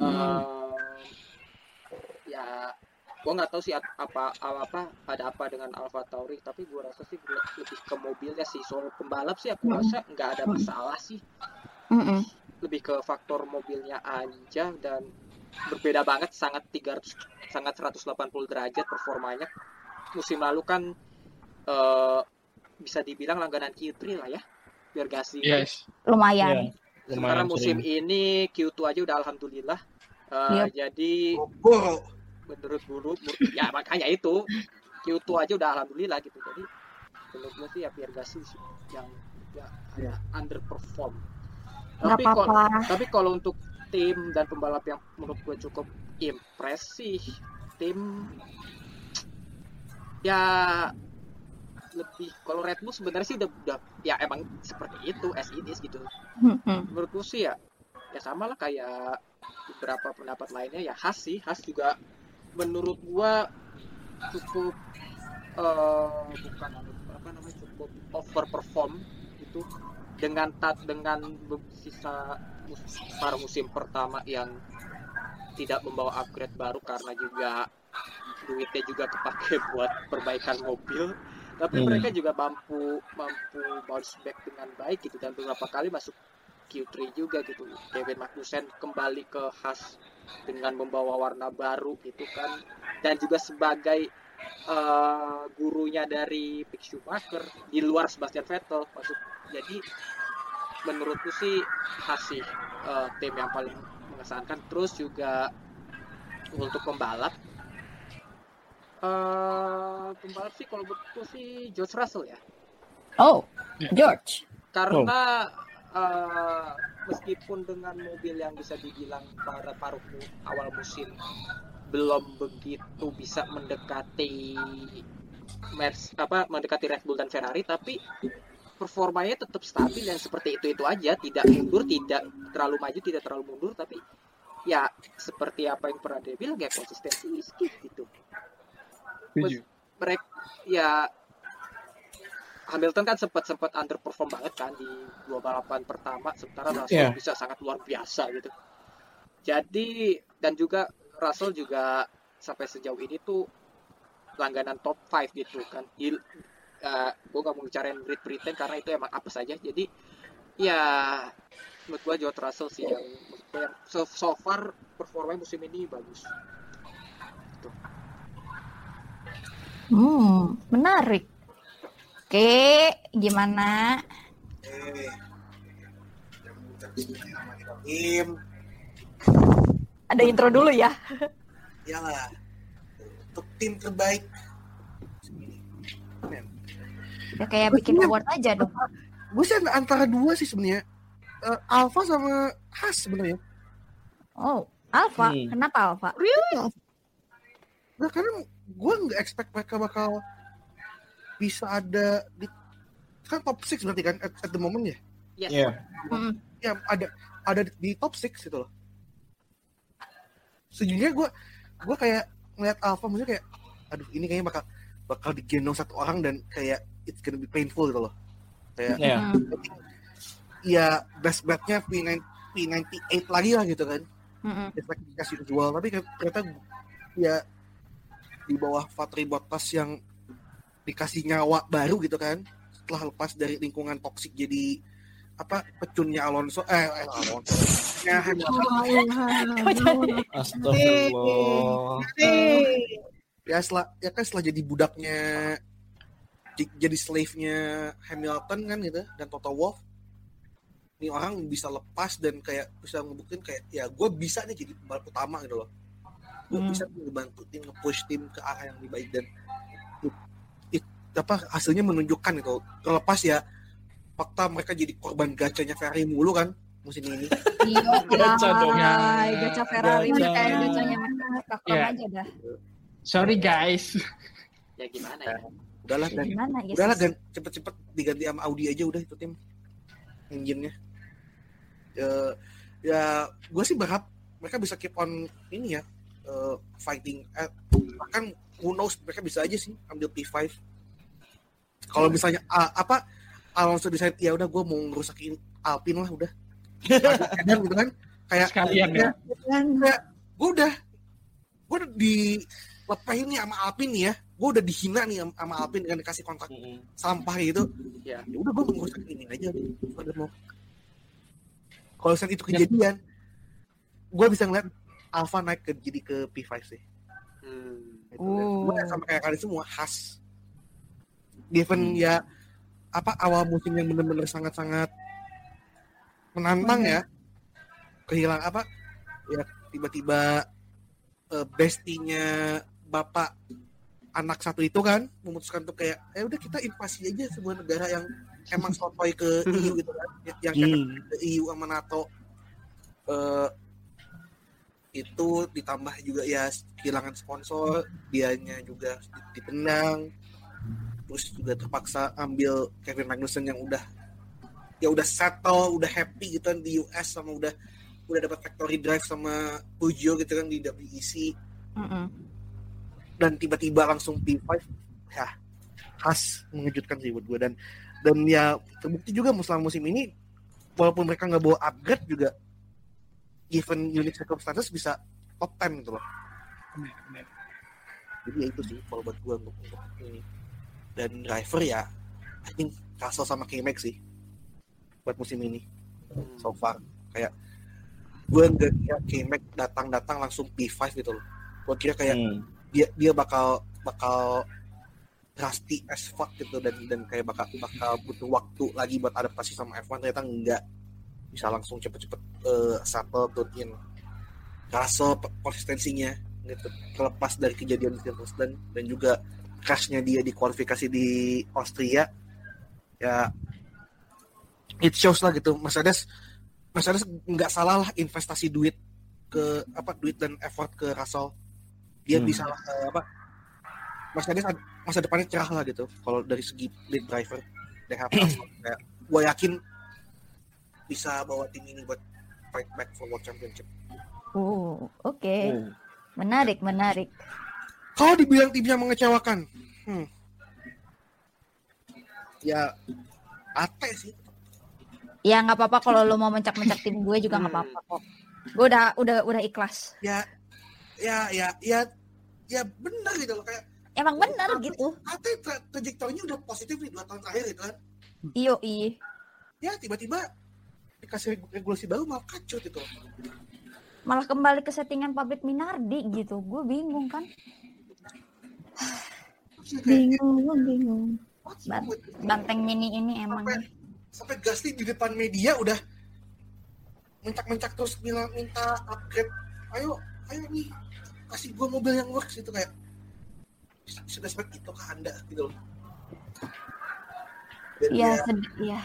Eh, ya gua nggak tahu sih ap- apa apa ada apa dengan Alfa Tauri tapi gua rasa sih le- lebih ke mobilnya sih. Soal pembalap sih aku Hmm. rasa nggak ada masalah sih. Mm-mm. lebih ke faktor mobilnya aja dan berbeda banget sangat 300 sangat 180 derajat performanya. Musim lalu kan eh, bisa dibilang langganan Q3 lah ya biar Gasly Yes. Lumayan. sementara lumayan musim sering. ini Q2 aja udah alhamdulillah Eh, Yep. jadi Boro. menurut guru ya makanya itu Q2 aja udah alhamdulillah gitu jadi menurut gue sih ya Pierre Gasly sih yang ya, ya underperform tapi kalau tapi kalau untuk tim dan pembalap yang menurut gue cukup impresif tim ya lebih kalau Red Bull sebenarnya sih udah, udah ya emang seperti itu as it is gitu. Mm-mm. menurut gue sih ya ya sama lah kayak beberapa pendapat lainnya. Ya khas sih khas juga menurut gua cukup eh bukan apa namanya cukup overperform itu dengan tat dengan sisa para musim pertama yang tidak membawa upgrade baru karena juga duitnya juga kepake <laughs> buat perbaikan mobil tapi Hmm. mereka juga mampu mampu bounce back dengan baik gitu. Dan beberapa kali masuk Q3 juga gitu. Kevin Magnussen kembali ke khas dengan membawa warna baru gitu kan. Dan juga sebagai eh, gurunya dari Mick Schumacher di luar Sebastian Vettel maksud jadi menurutku sih kasih eh, tim yang paling mengesankan. Terus juga untuk pembalap eh pembalap sih kalau menurutku sih George Russell ya. Oh, George. karena eh, meskipun dengan mobil yang bisa dibilang pada paruh awal musim belum begitu bisa mendekati Mers apa mendekati Red Bull dan Ferrari tapi performanya tetap stabil dan seperti itu itu aja. Tidak mundur tidak terlalu maju tidak terlalu mundur tapi ya seperti apa yang pernah dia bilang ya konsistensi skill gitu Setuju. mereka ya Hamilton kan sempat sempat underperform banget kan di dua balapan pertama sementara Russell Iya. bisa sangat luar biasa gitu. Jadi dan juga Russell juga sampai sejauh ini tuh langganan top 5 gitu kan. Di uh, gue gak mau bicarain Great Britain karena itu emang apa saja. Jadi ya menurut gue George Russell sih yang yang so, so far performanya musim ini bagus. Hmm, menarik. Oke, gimana? Eh. Tim, Ada intro dulu ya. iyalah. Untuk tim terbaik. Ya kayak bikin award aja dong. Gue sih antara dua sih sebenarnya. Eh, Alpha sama Haas sebenarnya. Oh, Alfa. Hmm. Kenapa Alfa? Nah, karena gue nggak expect mereka bakal bisa ada di kan top 6 berarti kan at, at the moment ya. Yes. Iya. Mm. Ya ada ada di top 6 gitu loh. Sejujurnya gue gue kayak ngeliat Alpha maksudnya kayak aduh ini kayaknya bakal bakal digendong satu orang dan kayak it's gonna be painful gitu loh. Kayak Iya. Hmm. ya best betnya P9 P98 lagi lah gitu kan. Mm-mm. It's like dikasih jual tapi ternyata ya di bawah Valtteri Bottas yang dikasih nyawa baru gitu kan setelah lepas dari lingkungan toksik jadi apa pecunnya Alonso eh, eh Alonso. ya Hamilton. Astagfirullah. ya setelah ya kan setelah jadi budaknya jadi slave-nya Hamilton kan gitu dan Toto Wolff. Ini orang bisa lepas dan kayak bisa ngebuktiin kayak ya gue bisa nih jadi pembalap utama gitu loh gue Hmm. bisa ngebantu tim nge-push tim ke arah yang lebih baik dan it- it- apa hasilnya menunjukkan itu terlepas ya fakta mereka jadi korban gacanya Ferrari mulu kan musim ini Iya, Gacha dong. Gacha Ferrari Gacha. ini kayak gacanya Capcom Iya. aja dah. Sorry guys. Ya gimana ya? udahlah dan Gimana ya? udahlah dan cepet-cepet diganti sama Audi aja udah itu tim engine-nya Eh, ya gue sih berharap mereka bisa keep on ini ya eh, fighting eh, bahkan who knows mereka bisa aja sih ambil P5 kalau misalnya ah, apa Alonso decide ya udah gue mau ngerusakin Alpine lah udah. <laughs> Edan gitu kan. Kayak Sekalian ya. Dan gue udah gue udah dilepahin nih sama Alpine nih ya. Gue udah dihina nih sama- Alpine dengan dikasih kontrak Mm-mm. sampah gitu. Ya. ya udah gue mau ngerusak ini aja. Kalau saat itu kejadian gue bisa ngeliat Alpha naik ke jadi ke P5 sih Hmm. Gitu. Dan Oh. gue sama kayak kalian semua khas given ya apa awal musim yang benar-benar sangat-sangat menantang ya kehilangan apa ya tiba-tiba eh, bestinya bapak anak satu itu kan memutuskan tuh kayak eh udah kita invasi aja sebuah negara yang emang <laughs> sotoy ke EU gitu kan yang yang kayak Hmm. ke EU sama NATO eh itu ditambah juga ya kehilangan sponsor dianya juga ditendang terus juga terpaksa ambil Kevin Magnussen yang udah ya udah settle udah happy gitu kan di US sama udah udah dapat factory drive sama Peugeot gitu kan di WEC Mm-mm. dan tiba-tiba langsung P5 ya khas mengejutkan sih buat gue dan dan ya terbukti juga selama musim ini walaupun mereka nggak bawa upgrade juga given unique circumstances bisa top 10 gitu loh. Jadi ya itu sih kalau buat gue untuk, untuk ini. Dan driver ya I think Russell sama K-Max sih buat musim ini. So far. Kayak gue nggak kira K-Max datang-datang langsung P5 gitu loh. Gue kira kayak Hmm. dia dia bakal bakal rusty as fuck gitu. Dan dan kayak bakal bakal butuh waktu lagi buat adaptasi sama F1 ternyata enggak bisa langsung cepet-cepet eh, settle tune in. Pe- konsistensinya gitu. Terlepas dari kejadian di Silverstone dan juga crashnya dia di kualifikasi di Austria ya it shows lah gitu. Mercedes Mercedes nggak salah lah investasi duit ke apa duit dan effort ke Russell. Dia Hmm. bisa eh, apa Mercedes masa depannya cerah lah gitu kalau dari segi lead driver. They have <clears throat> Russell. kayak gue yakin bisa bawa tim ini buat fight back for world championship Oh, oke. Oh. Menarik, menarik. kalau dibilang timnya mengecewakan hmm. ya ate sih Ya nggak apa-apa kalau lo mau mencak-mencak tim gue juga nggak Hmm. apa-apa kok. Gue udah udah udah ikhlas. ya ya ya ya ya benar gitu loh kayak Emang benar gitu. ate tra- trajektorinya udah positif nih dua tahun terakhir gitu kan Iyo i. ya tiba-tiba dikasih regu- regulasi baru malah kacau gitu. Malah kembali ke settingan pabrik Minardi gitu. Gue bingung kan. Bingung, bingung. with you? Banteng mini ini emang sampai sampai Gasly di depan media udah mencak-mencak terus bilang minta upgrade ayo ayo nih kasih gua mobil yang works itu kayak sudah seperti itu ke anda gitu loh Iya, ya, sedih ya.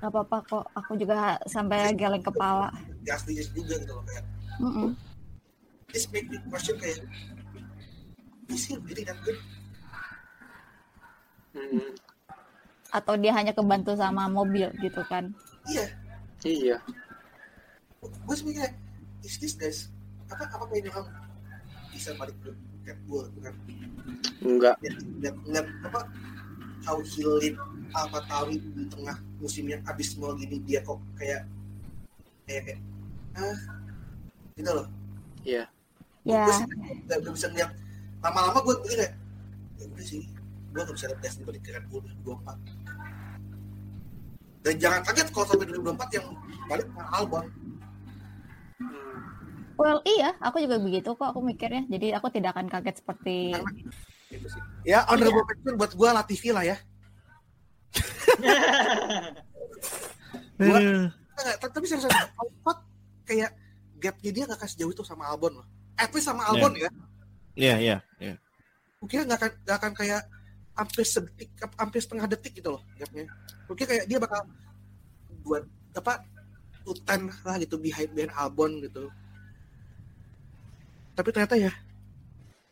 Gak apa-apa kok. Aku juga sampai geleng kepala. Gasly juga gitu loh kayak Mm-mm. this make me question kayak is he really that good Hmm. Atau dia hanya kebantu sama mobil gitu kan. iya Iya. gue sebenarnya kayak is this guys apa apa kayak orang bisa balik ke Red Bull dengan Enggak. lihat lihat lihat apa how he lead Alfa Tauri di tengah musim yang abismal gini dia kok kayak kayak, kayak ah gitu loh Iya. Ya, gue sih gak, gak bisa ngeliat lama-lama gue pikir kayak ya udah sih gue gak bisa lihat Gasly balik ke Red Bull 2024 dan jangan kaget kalau sampai 2024 yang balik ke Albon Hmm. well iya. Aku juga begitu kok. Aku mikirnya. Jadi aku tidak akan kaget seperti gitu sih ya honorable mention buat gue Latifi lah ya Gua- Eh, Enggak, t- tapi serius Alphard kayak gapnya dia nggak kasih jauh itu sama Albon loh. At least sama Albon ya. Iya, iya, iya. Mungkin nggak akan nggak akan kayak hampir sedetik, hampir setengah detik gitu loh gapnya. Mungkin kayak dia bakal buat apa utan lah gitu behind behind Albon gitu. Tapi ternyata ya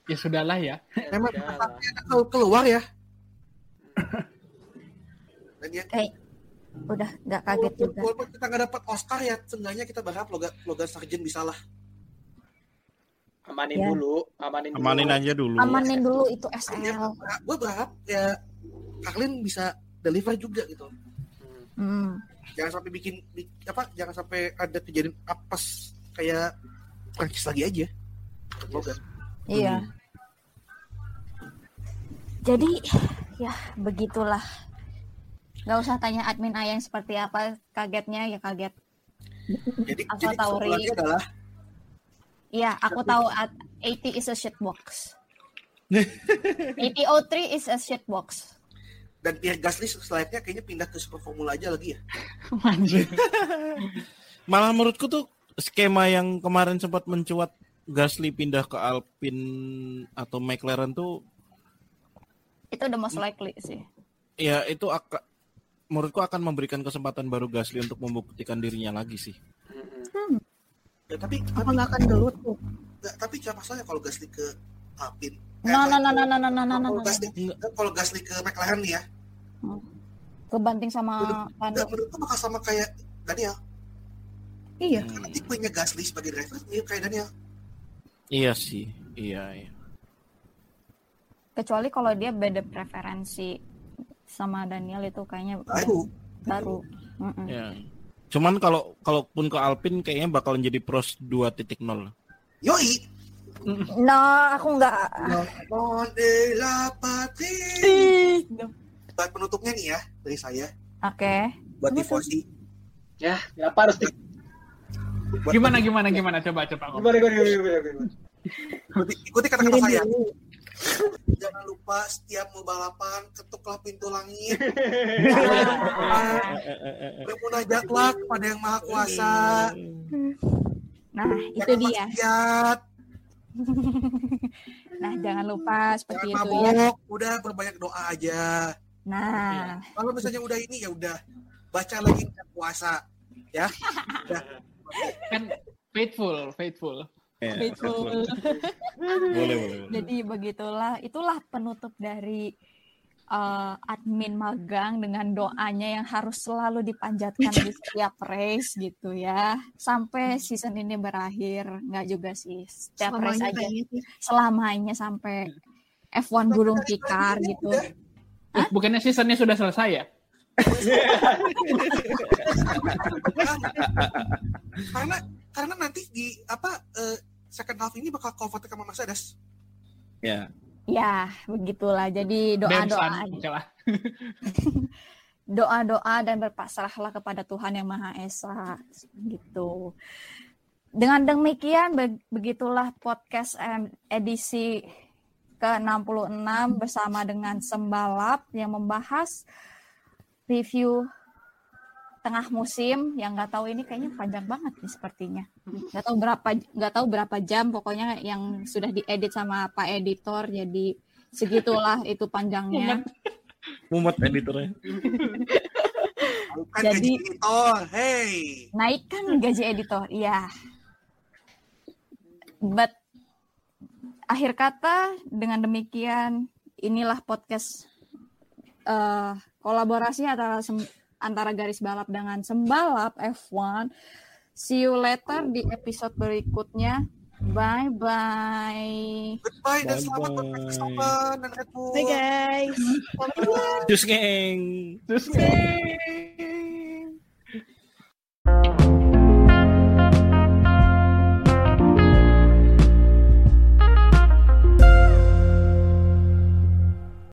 Ya sudahlah ya. memang <laughs> kalau keluar ya. <laughs> Dan ya Udah nggak kaget walaupun, juga. walaupun kita nggak dapat Oscar ya, seenggaknya kita berharap Logan, Logan Sargent bisa lah. Amanin Ya. dulu, amanin dulu. Amanin aja dulu. Amanin dulu itu Ya, SL. gue berharap ya Karlin bisa deliver juga gitu. Hmm. Hmm. Jangan sampai bikin bi- apa? Jangan sampai ada kejadian apes kayak Prancis lagi aja. Logan. Iya. Jadi ya begitulah. Gak usah tanya admin ayang seperti apa kagetnya ya kaget. Jadi, Asal jadi tahu, adalah Iya, aku tahu at 80 is a shitbox. 8003 <laughs> is a shitbox. dan Pierre Gasly selanjutnya kayaknya pindah ke Super Formula aja lagi ya. <laughs> <laughs> Malah menurutku tuh skema yang kemarin sempat mencuat Gasly pindah ke Alpine atau McLaren tuh Itu the most likely sih. ya itu akan menurutku akan memberikan kesempatan baru Gasly untuk membuktikan dirinya lagi sih. Hmm. Ya, tapi Apa tapi, nggak akan gelut tuh? nggak- tapi cuma masalahnya kalau Gasly ke Alpine. eh, No no no kalau- no no no no no no. Kalau no. Gasly, kalau Gasly ke McLaren nih ya, Kebanting sama Lando. menurutku bakal sama kayak Daniel. Iya. Hmm. Karena tipenya Gasly sebagai driver mirip kayak Daniel. Iya sih, iya iya. Kecuali kalau dia beda preferensi sama Daniel itu kayaknya Baru. baru. Mm-mm. Ya. Cuman kalau kalaupun ke Alpine kayaknya bakal jadi Pros 2.0. Yoi. Nah, aku nggak. Buat penutupnya nih ya dari saya. Oke. Buat tifosi. Ya, kenapa harus. Buat Gimana gimana gimana coba coba. ngomong. Gimana, gimana, gimana, gimana, gimana. Ikuti, ikuti kata-kata Kirim saya. Jangan lupa setiap mau balapan ketuklah pintu langit. <laughs> Bermunajatlah kepada yang maha kuasa. Nah, itu Jangan dia. maksiat, <laughs> Nah, jangan lupa seperti jangan itu ya. mabok. Udah berbanyak doa aja. Nah, Kalau misalnya udah ini ya udah baca lagi puasa. Ya. <laughs> Kan faithful, faithful. Betul. <laughs> boleh, boleh, boleh. Jadi begitulah, itulah penutup dari eh, admin magang dengan doanya yang harus selalu dipanjatkan di <laughs> setiap race gitu ya. Sampai season ini berakhir, nggak juga sih. Setiap race Selamanya aja kayaknya sih. selamanya sampai F1 gulung tikar gitu. Eh, bukannya seasonnya sudah selesai ya? <laughs> karena karena nanti di apa eh, second half ini bakal cover sama Mercedes. Ya. Ya, begitulah. Jadi doa-doa <laughs> doa-doa dan berpasrahlah kepada Tuhan yang Maha Esa gitu. Dengan demikian be- begitulah podcast edisi ke-66 bersama dengan Sembalap yang membahas review tengah musim yang nggak tahu ini kayaknya panjang banget nih sepertinya nggak tahu berapa nggak tahu berapa jam pokoknya yang sudah diedit sama Pak Editor jadi segitulah itu panjangnya Mumet editornya. Bukan Jadi- gaji editor. Hey. naikkan gaji editor iya but akhir kata dengan demikian inilah podcast eh, kolaborasi antara sem- antara garis balap dengan sembalap F1. See you later di episode berikutnya. Bye bye. Goodbye dan selamat berkesan dan Red Bye guys. Jus ngeng. Jus ngeng.